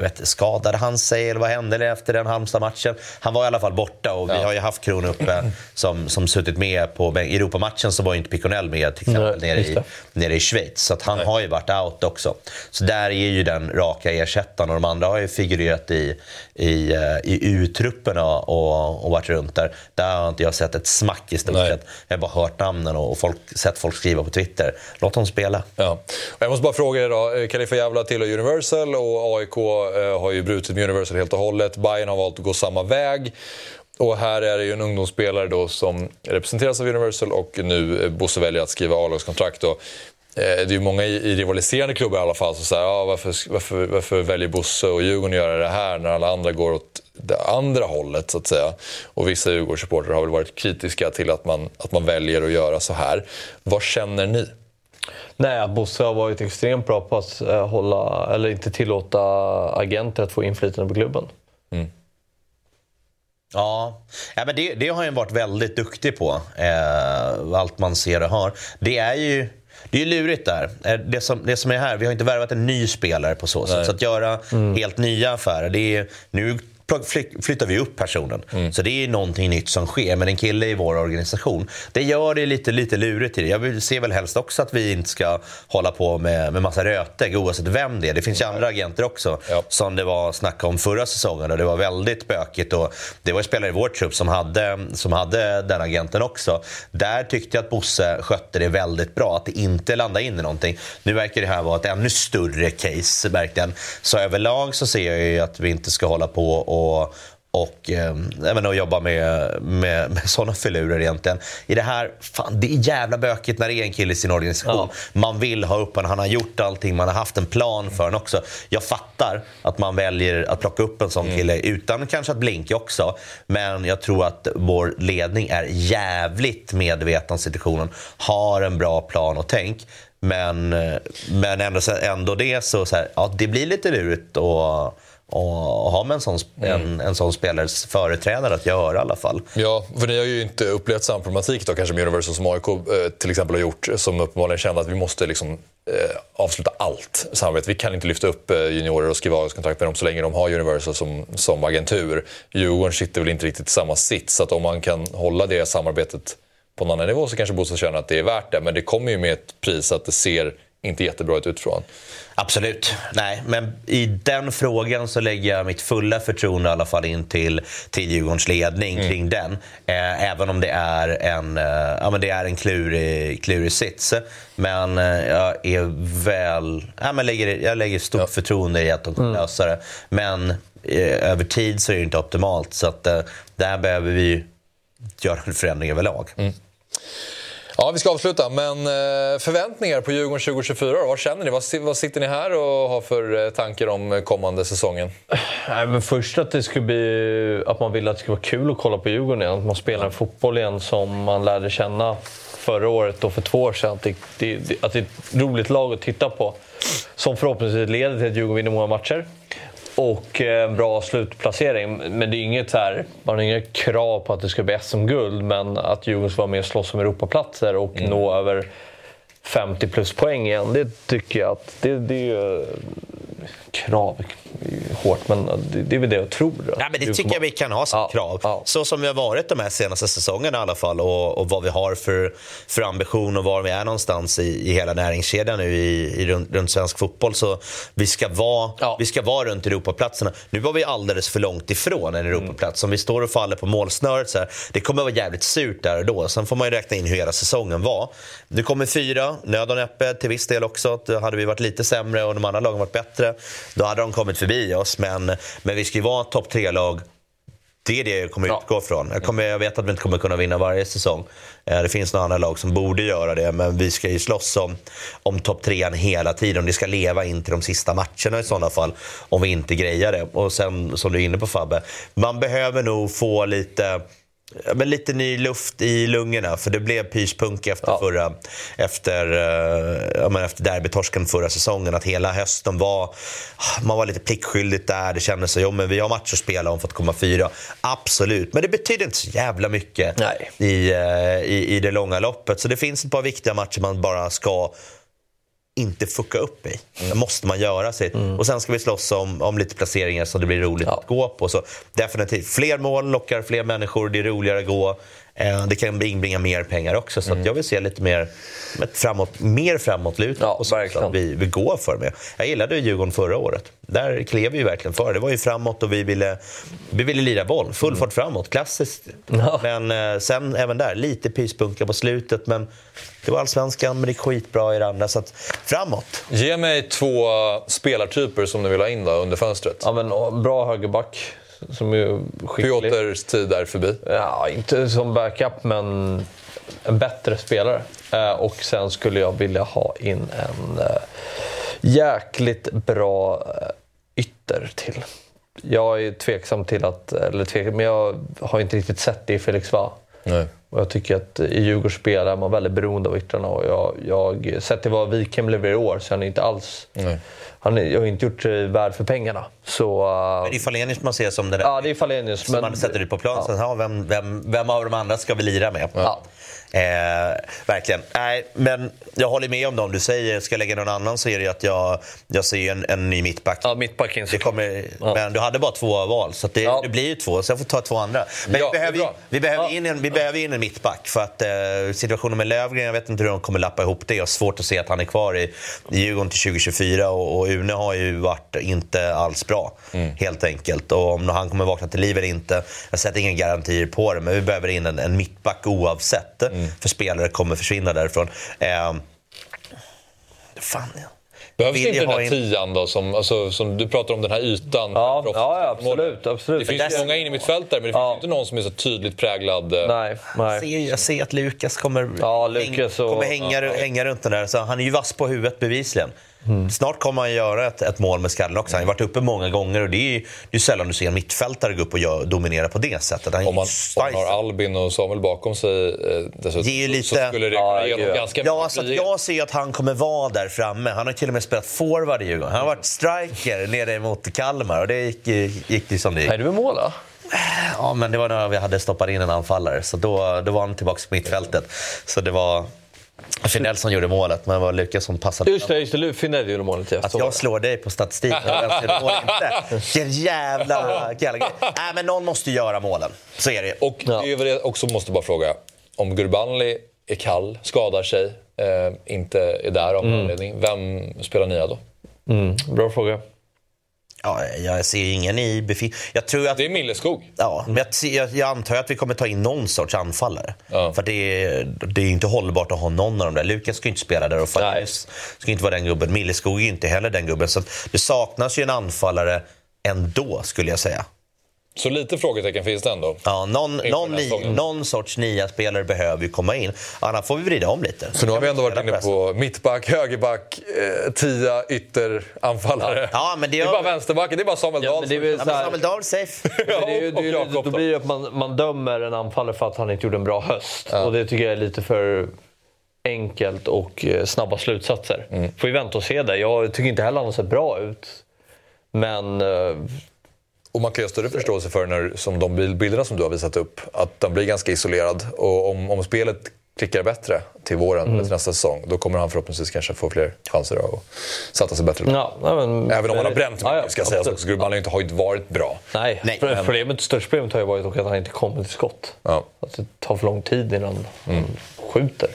vet, skadade han sig eller vad hände efter den Halmstad-matchen? Han var i alla fall borta och vi har ju haft Kron uppe som, som suttit med på I Europamatchen så var ju inte Piconell med till exempel Nej, nere, i, nere i Schweiz. Så han Nej. har ju varit out också. Så där är ju den raka ersättaren och de andra har ju figurerat i, i, eh, i U-trupperna och, och varit runt där. Där har inte jag sett ett smack i stort sett. Jag har bara hört namnen och folk, sett folk skriva på Twitter. Låt dem spela. Ja. Jag måste bara fråga er då. Kalifa Jävla tillhör Universal och AIK AIK eh, har ju brutit med Universal helt och hållet. Bayern har valt att gå samma väg. Och här är det ju en ungdomsspelare då som representeras av Universal och nu eh, Bosse väljer att skriva A-lagskontrakt. Eh, det är ju många i rivaliserande klubbar i alla fall som säger ah, varför, varför, varför väljer Bosse och Djurgården att göra det här när alla andra går åt det andra hållet så att säga. Och vissa Djurgårdssupportrar har väl varit kritiska till att man, att man väljer att göra så här. Vad känner ni? Nej, Bosse har varit extremt bra på att eh, hålla, eller inte tillåta agenter att få inflytande på klubben. Mm. Ja, ja men det, det har han varit väldigt duktig på. Eh, allt man ser och hör. Det är ju det är lurigt där. Eh, det som, det som är här, vi har inte värvat en ny spelare på så sätt. Så att göra mm. helt nya affärer, det är, nu flyttar vi upp personen. Mm. Så det är någonting nytt som sker. Men en kille i vår organisation, det gör det lite, lite lurigt till det. Jag ser väl helst också att vi inte ska hålla på med, med massa rötägg oavsett vem det är. Det finns ju andra agenter också ja. som det var snack om förra säsongen och det var väldigt bökigt. Och det var spelare i vår trupp som hade, som hade den agenten också. Där tyckte jag att Bosse skötte det väldigt bra, att det inte landade in i någonting. Nu verkar det här vara ett ännu större case verkligen. Så överlag så ser jag ju att vi inte ska hålla på och och, och, eh, och jobba med, med, med sådana filurer egentligen. I det här, fan, det är jävla bökigt när det är en kille i sin organisation. Ja. Man vill ha upp honom, han har gjort allting, man har haft en plan för honom också. Jag fattar att man väljer att plocka upp en sån mm. kille utan kanske att blinka också. Men jag tror att vår ledning är jävligt medveten om situationen, har en bra plan och tänk. Men, eh, men ändå, ändå det så, så här, ja, det blir lite lurigt. Och, och ha med en sån, mm. en, en sån spelares företrädare att göra i alla fall. Ja, för ni har ju inte upplevt samma problematik då, kanske med Universal som AIK eh, till exempel har gjort, som uppenbarligen kände att vi måste liksom, eh, avsluta allt samarbete. Vi kan inte lyfta upp eh, juniorer och skriva kontrakt med dem så länge de har Universal som, som agentur. Djurgården sitter väl inte riktigt i samma sits, så att om man kan hålla det samarbetet på en annan nivå så kanske Bosse känner att det är värt det. Men det kommer ju med ett pris att det ser inte jättebra ut utifrån. Absolut. Nej, men i den frågan så lägger jag mitt fulla förtroende i alla fall in till, till Djurgårdens ledning mm. kring den. Eh, även om det är en, eh, ja, men det är en klurig, klurig sits. Men eh, jag är väl... Ja, men lägger, jag lägger stort ja. förtroende i att de kommer mm. lösa det. Men eh, över tid så är det inte optimalt. Så att, eh, där behöver vi göra en förändring överlag. Mm. Ja, vi ska avsluta. Men eh, förväntningar på Djurgården 2024 då? Vad känner ni? Vad, sitter ni här och har för eh, tankar om eh, kommande säsongen? Nej, men först att det skulle bli att man vill att det ska vara kul att kolla på Djurgården igen. Att man spelar en fotboll igen som man lärde känna förra året och för två år sedan. Att det, det, att det är ett roligt lag att titta på. Som förhoppningsvis leder till att Djurgården vinner många matcher och en eh, bra slutplacering. Men det är inget så här, man har inga krav på att det ska bli SM-guld, men att Djurgården ska vara med och slåss om Europaplatser och mm. nå över 50 plus poäng igen, det tycker jag att det, det är ju krav hårt, men det, det är väl det jag tror. Ja, men det tycker jag vi kan ha som ja, krav. Ja. Så som vi har varit de här senaste säsongerna i alla fall och, och vad vi har för, för ambition och var vi är någonstans i, i hela näringskedjan nu i, i runt, runt, svensk fotboll. Så vi ska, vara, ja. vi ska vara runt Europaplatserna. Nu var vi alldeles för långt ifrån en Europaplats. Mm. Om vi står och faller på målsnöret så här, det kommer att vara jävligt surt där och då. Sen får man ju räkna in hur hela säsongen var. Nu kommer fyra, nöd och näppe till viss del också. Då hade vi varit lite sämre och de andra lagen varit bättre. Då hade de kommit förbi oss. Men, men vi ska ju vara ett topp tre-lag. Det är det jag kommer ja. utgå från. Jag, kommer, jag vet att vi inte kommer kunna vinna varje säsong. Eh, det finns några andra lag som borde göra det, men vi ska ju slåss om, om topp trean hela tiden. Det ska leva in till de sista matcherna i sådana fall, om vi inte grejar det. Och sen, som du är inne på Fabbe, man behöver nog få lite men lite ny luft i lungorna, för det blev pyspunk efter, ja. förra, efter, uh, ja, efter derbytorsken förra säsongen. Att hela hösten var, man var lite pliktskyldigt där. Det kändes som, jo men vi har matcher att spela om för att komma fyra. Absolut, men det betyder inte så jävla mycket i, uh, i, i det långa loppet. Så det finns ett par viktiga matcher man bara ska inte fucka upp i. Mm. måste man göra sitt. Mm. Och sen ska vi slåss om, om lite placeringar så det blir roligt ja. att gå på. Så definitivt, fler mål lockar fler människor, det är roligare att gå. Eh, det kan inbringa mer pengar också. Så att Mm. jag vill se lite mer framåt, mer framåtlutat Ja, på så verkligen. att vi, vi går för det. Jag gillade ju Djurgården förra året. Där klev vi ju verkligen för. Det var ju framåt och vi ville, vi ville lira boll. Full Mm. fart framåt, klassiskt. Ja. Men eh, sen även där, lite pyspunka på slutet. Men det var allsvenskan, men det gick skitbra i det andra. Så att, framåt. Ge mig två spelartyper som ni vill ha in då, under fönstret. Ja, men, och bra högerback. Som är skicklig. Piotrs tid är förbi. Ja, inte som backup, men en bättre spelare. Eh, och sen skulle jag vilja ha in en eh, jäkligt bra eh, ytter till. Jag är tveksam till att, eller tveksam, men jag har inte riktigt sett det i Felix Va. Nej. Och jag tycker att i Djurgårdsspel är man väldigt beroende av yttrarna. Och jag, jag, sett till vad Wikheim levererar i år så han är inte alls... Nej. Han är, jag har inte gjort sig värd för pengarna. Så... Men eh, det är Falenius man ser som det där. ja, det är Falenius. som man sätter ut på plan. Sen, ja, vem, vem, vem av de andra ska vi lira med? Ja. Eh, verkligen. Nej, men jag håller med om det. Om du säger ska jag lägga någon annan så är det att jag, jag ser en, en ny mittback. Ja, mittbacken Det kommer, Ja. Men du hade bara två val, så det, Ja. det blir ju två. Så jag får ta två andra. Men Ja, vi, behöver, vi, behöver in en, vi behöver in en mittback. För att eh, situationen med Löfgren, jag vet inte hur de kommer lappa ihop det. Jag har svårt att se att han är kvar i, i Djurgården till 2024. Och, och Une har ju varit inte alls bra, helt enkelt. Och om han kommer vakna till liv eller inte, jag sätter inga garantier på det. Men vi behöver in en, en mittback oavsett. För spelare kommer försvinna därifrån. Eh, fan, ja. Behövs det inte jag den här in- tian då? Som, alltså, som du pratar om den här ytan. Ja, ja, ja, absolut, absolut. Det finns där- många in i mitt fält där, men det finns Ja. inte någon som är så tydligt präglad. eh, Nej, nej. Jag ser, jag ser att Lukas kommer, Ja, Lukas och- kommer hänga, hänga runt den där. Så han är ju vass på huvudet bevisligen. Mm. Snart kommer han göra ett, ett mål med skallen också. Han har varit uppe många gånger och det är ju det är sällan du ser en mittfältare gå upp och gör, dominera på det sättet. Han Om man, om man har Albin och Samuel bakom sig eh, dessutom, ju lite- så skulle det Ja, ge dem ganska Ja, mycket så frihet. jag ser att han kommer vara där framme. Han har till och med spelat forward i Djurgården. Han har varit striker nere mot Kalmar och det gick, gick det som det gick. Är du i mål då? Ja, men det var när vi hade stoppat in en anfallare. Så då, då var han tillbaka på mittfältet. Så det var Fidel som gjorde målet, men det var Lukas som passade. Just det, just det. Finell gjorde målet. ja. Att jag det. slår dig på statistiken och den ser mål inte. Vilken jävla jävla grej. Nej, men någon måste göra målen. Så är det ju. Och det är väl det jag också måste bara fråga. Om Gurbanli är kall, skadar sig, eh, inte är där av någon anledning. Vem spelar nia då? Mm, bra fråga. Ja, jag ser ju ingen i befin... Jag tror att... Det är Milleskog. Ja, men jag, jag, jag antar att vi kommer ta in någon sorts anfallare. Ja. För det är, det är inte hållbart att ha någon av dem där. Lukas ska ju inte spela där och Farius ska inte vara den gubben. Milleskog är ju inte heller den gubben. Så det saknas ju en anfallare ändå, skulle jag säga. Så lite frågetecken finns det ändå. Ja, någon, någon, ni, någon sorts nia spelare behöver ju komma in. Annars får vi vrida om lite. För nu har vi ändå varit inne pressen. på mittback, högerback, eh, tia, ytter, anfallare. Ja, men det det är bara vänsterbacken, det är bara Samuel Ja, Dahl. men det är väl Ja, så Samuel Dahl safe. Ja, det är ju, det är ju, då då. blir det att man, man dömer en anfallare för att han inte gjorde en bra höst. Och det tycker jag är lite för enkelt och eh, snabba slutsatser. Mm. Får vi vänta och se det. Jag tycker inte heller han har sett bra ut. Men eh, Och man kan ju ha större förståelse för när, som de bil- bilderna som du har visat upp, att den blir ganska isolerad. Och om, om spelet klickar bättre till våren eller till nästa säsong, då kommer han förhoppningsvis kanske få fler chanser att sätta sig bättre. ja, men, Även om han har bränt mycket, Ja, ja, ska sägas också. Gurban har inte varit bra. Nej, Nej, men- problemet, största problemet har ju varit att han inte kommer till skott. Ja. Att det tar för lång tid innan Mm. han skjuter.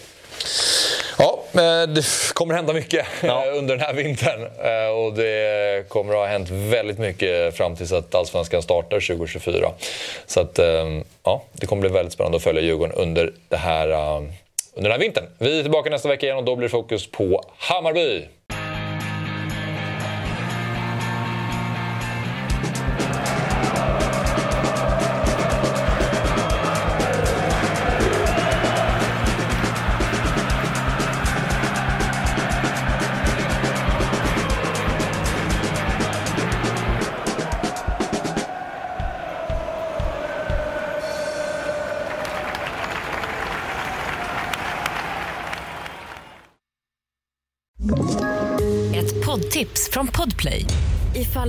Ja, men det kommer hända mycket Ja. eh, under den här vintern. Eh, Och det kommer att ha hänt väldigt mycket fram tills att Allsvenskan startar 2024. Så att, eh, ja, det kommer bli väldigt spännande att följa Djurgården under, det här, eh, under den här vintern. Vi är tillbaka nästa vecka igen och då blir det fokus på Hammarby.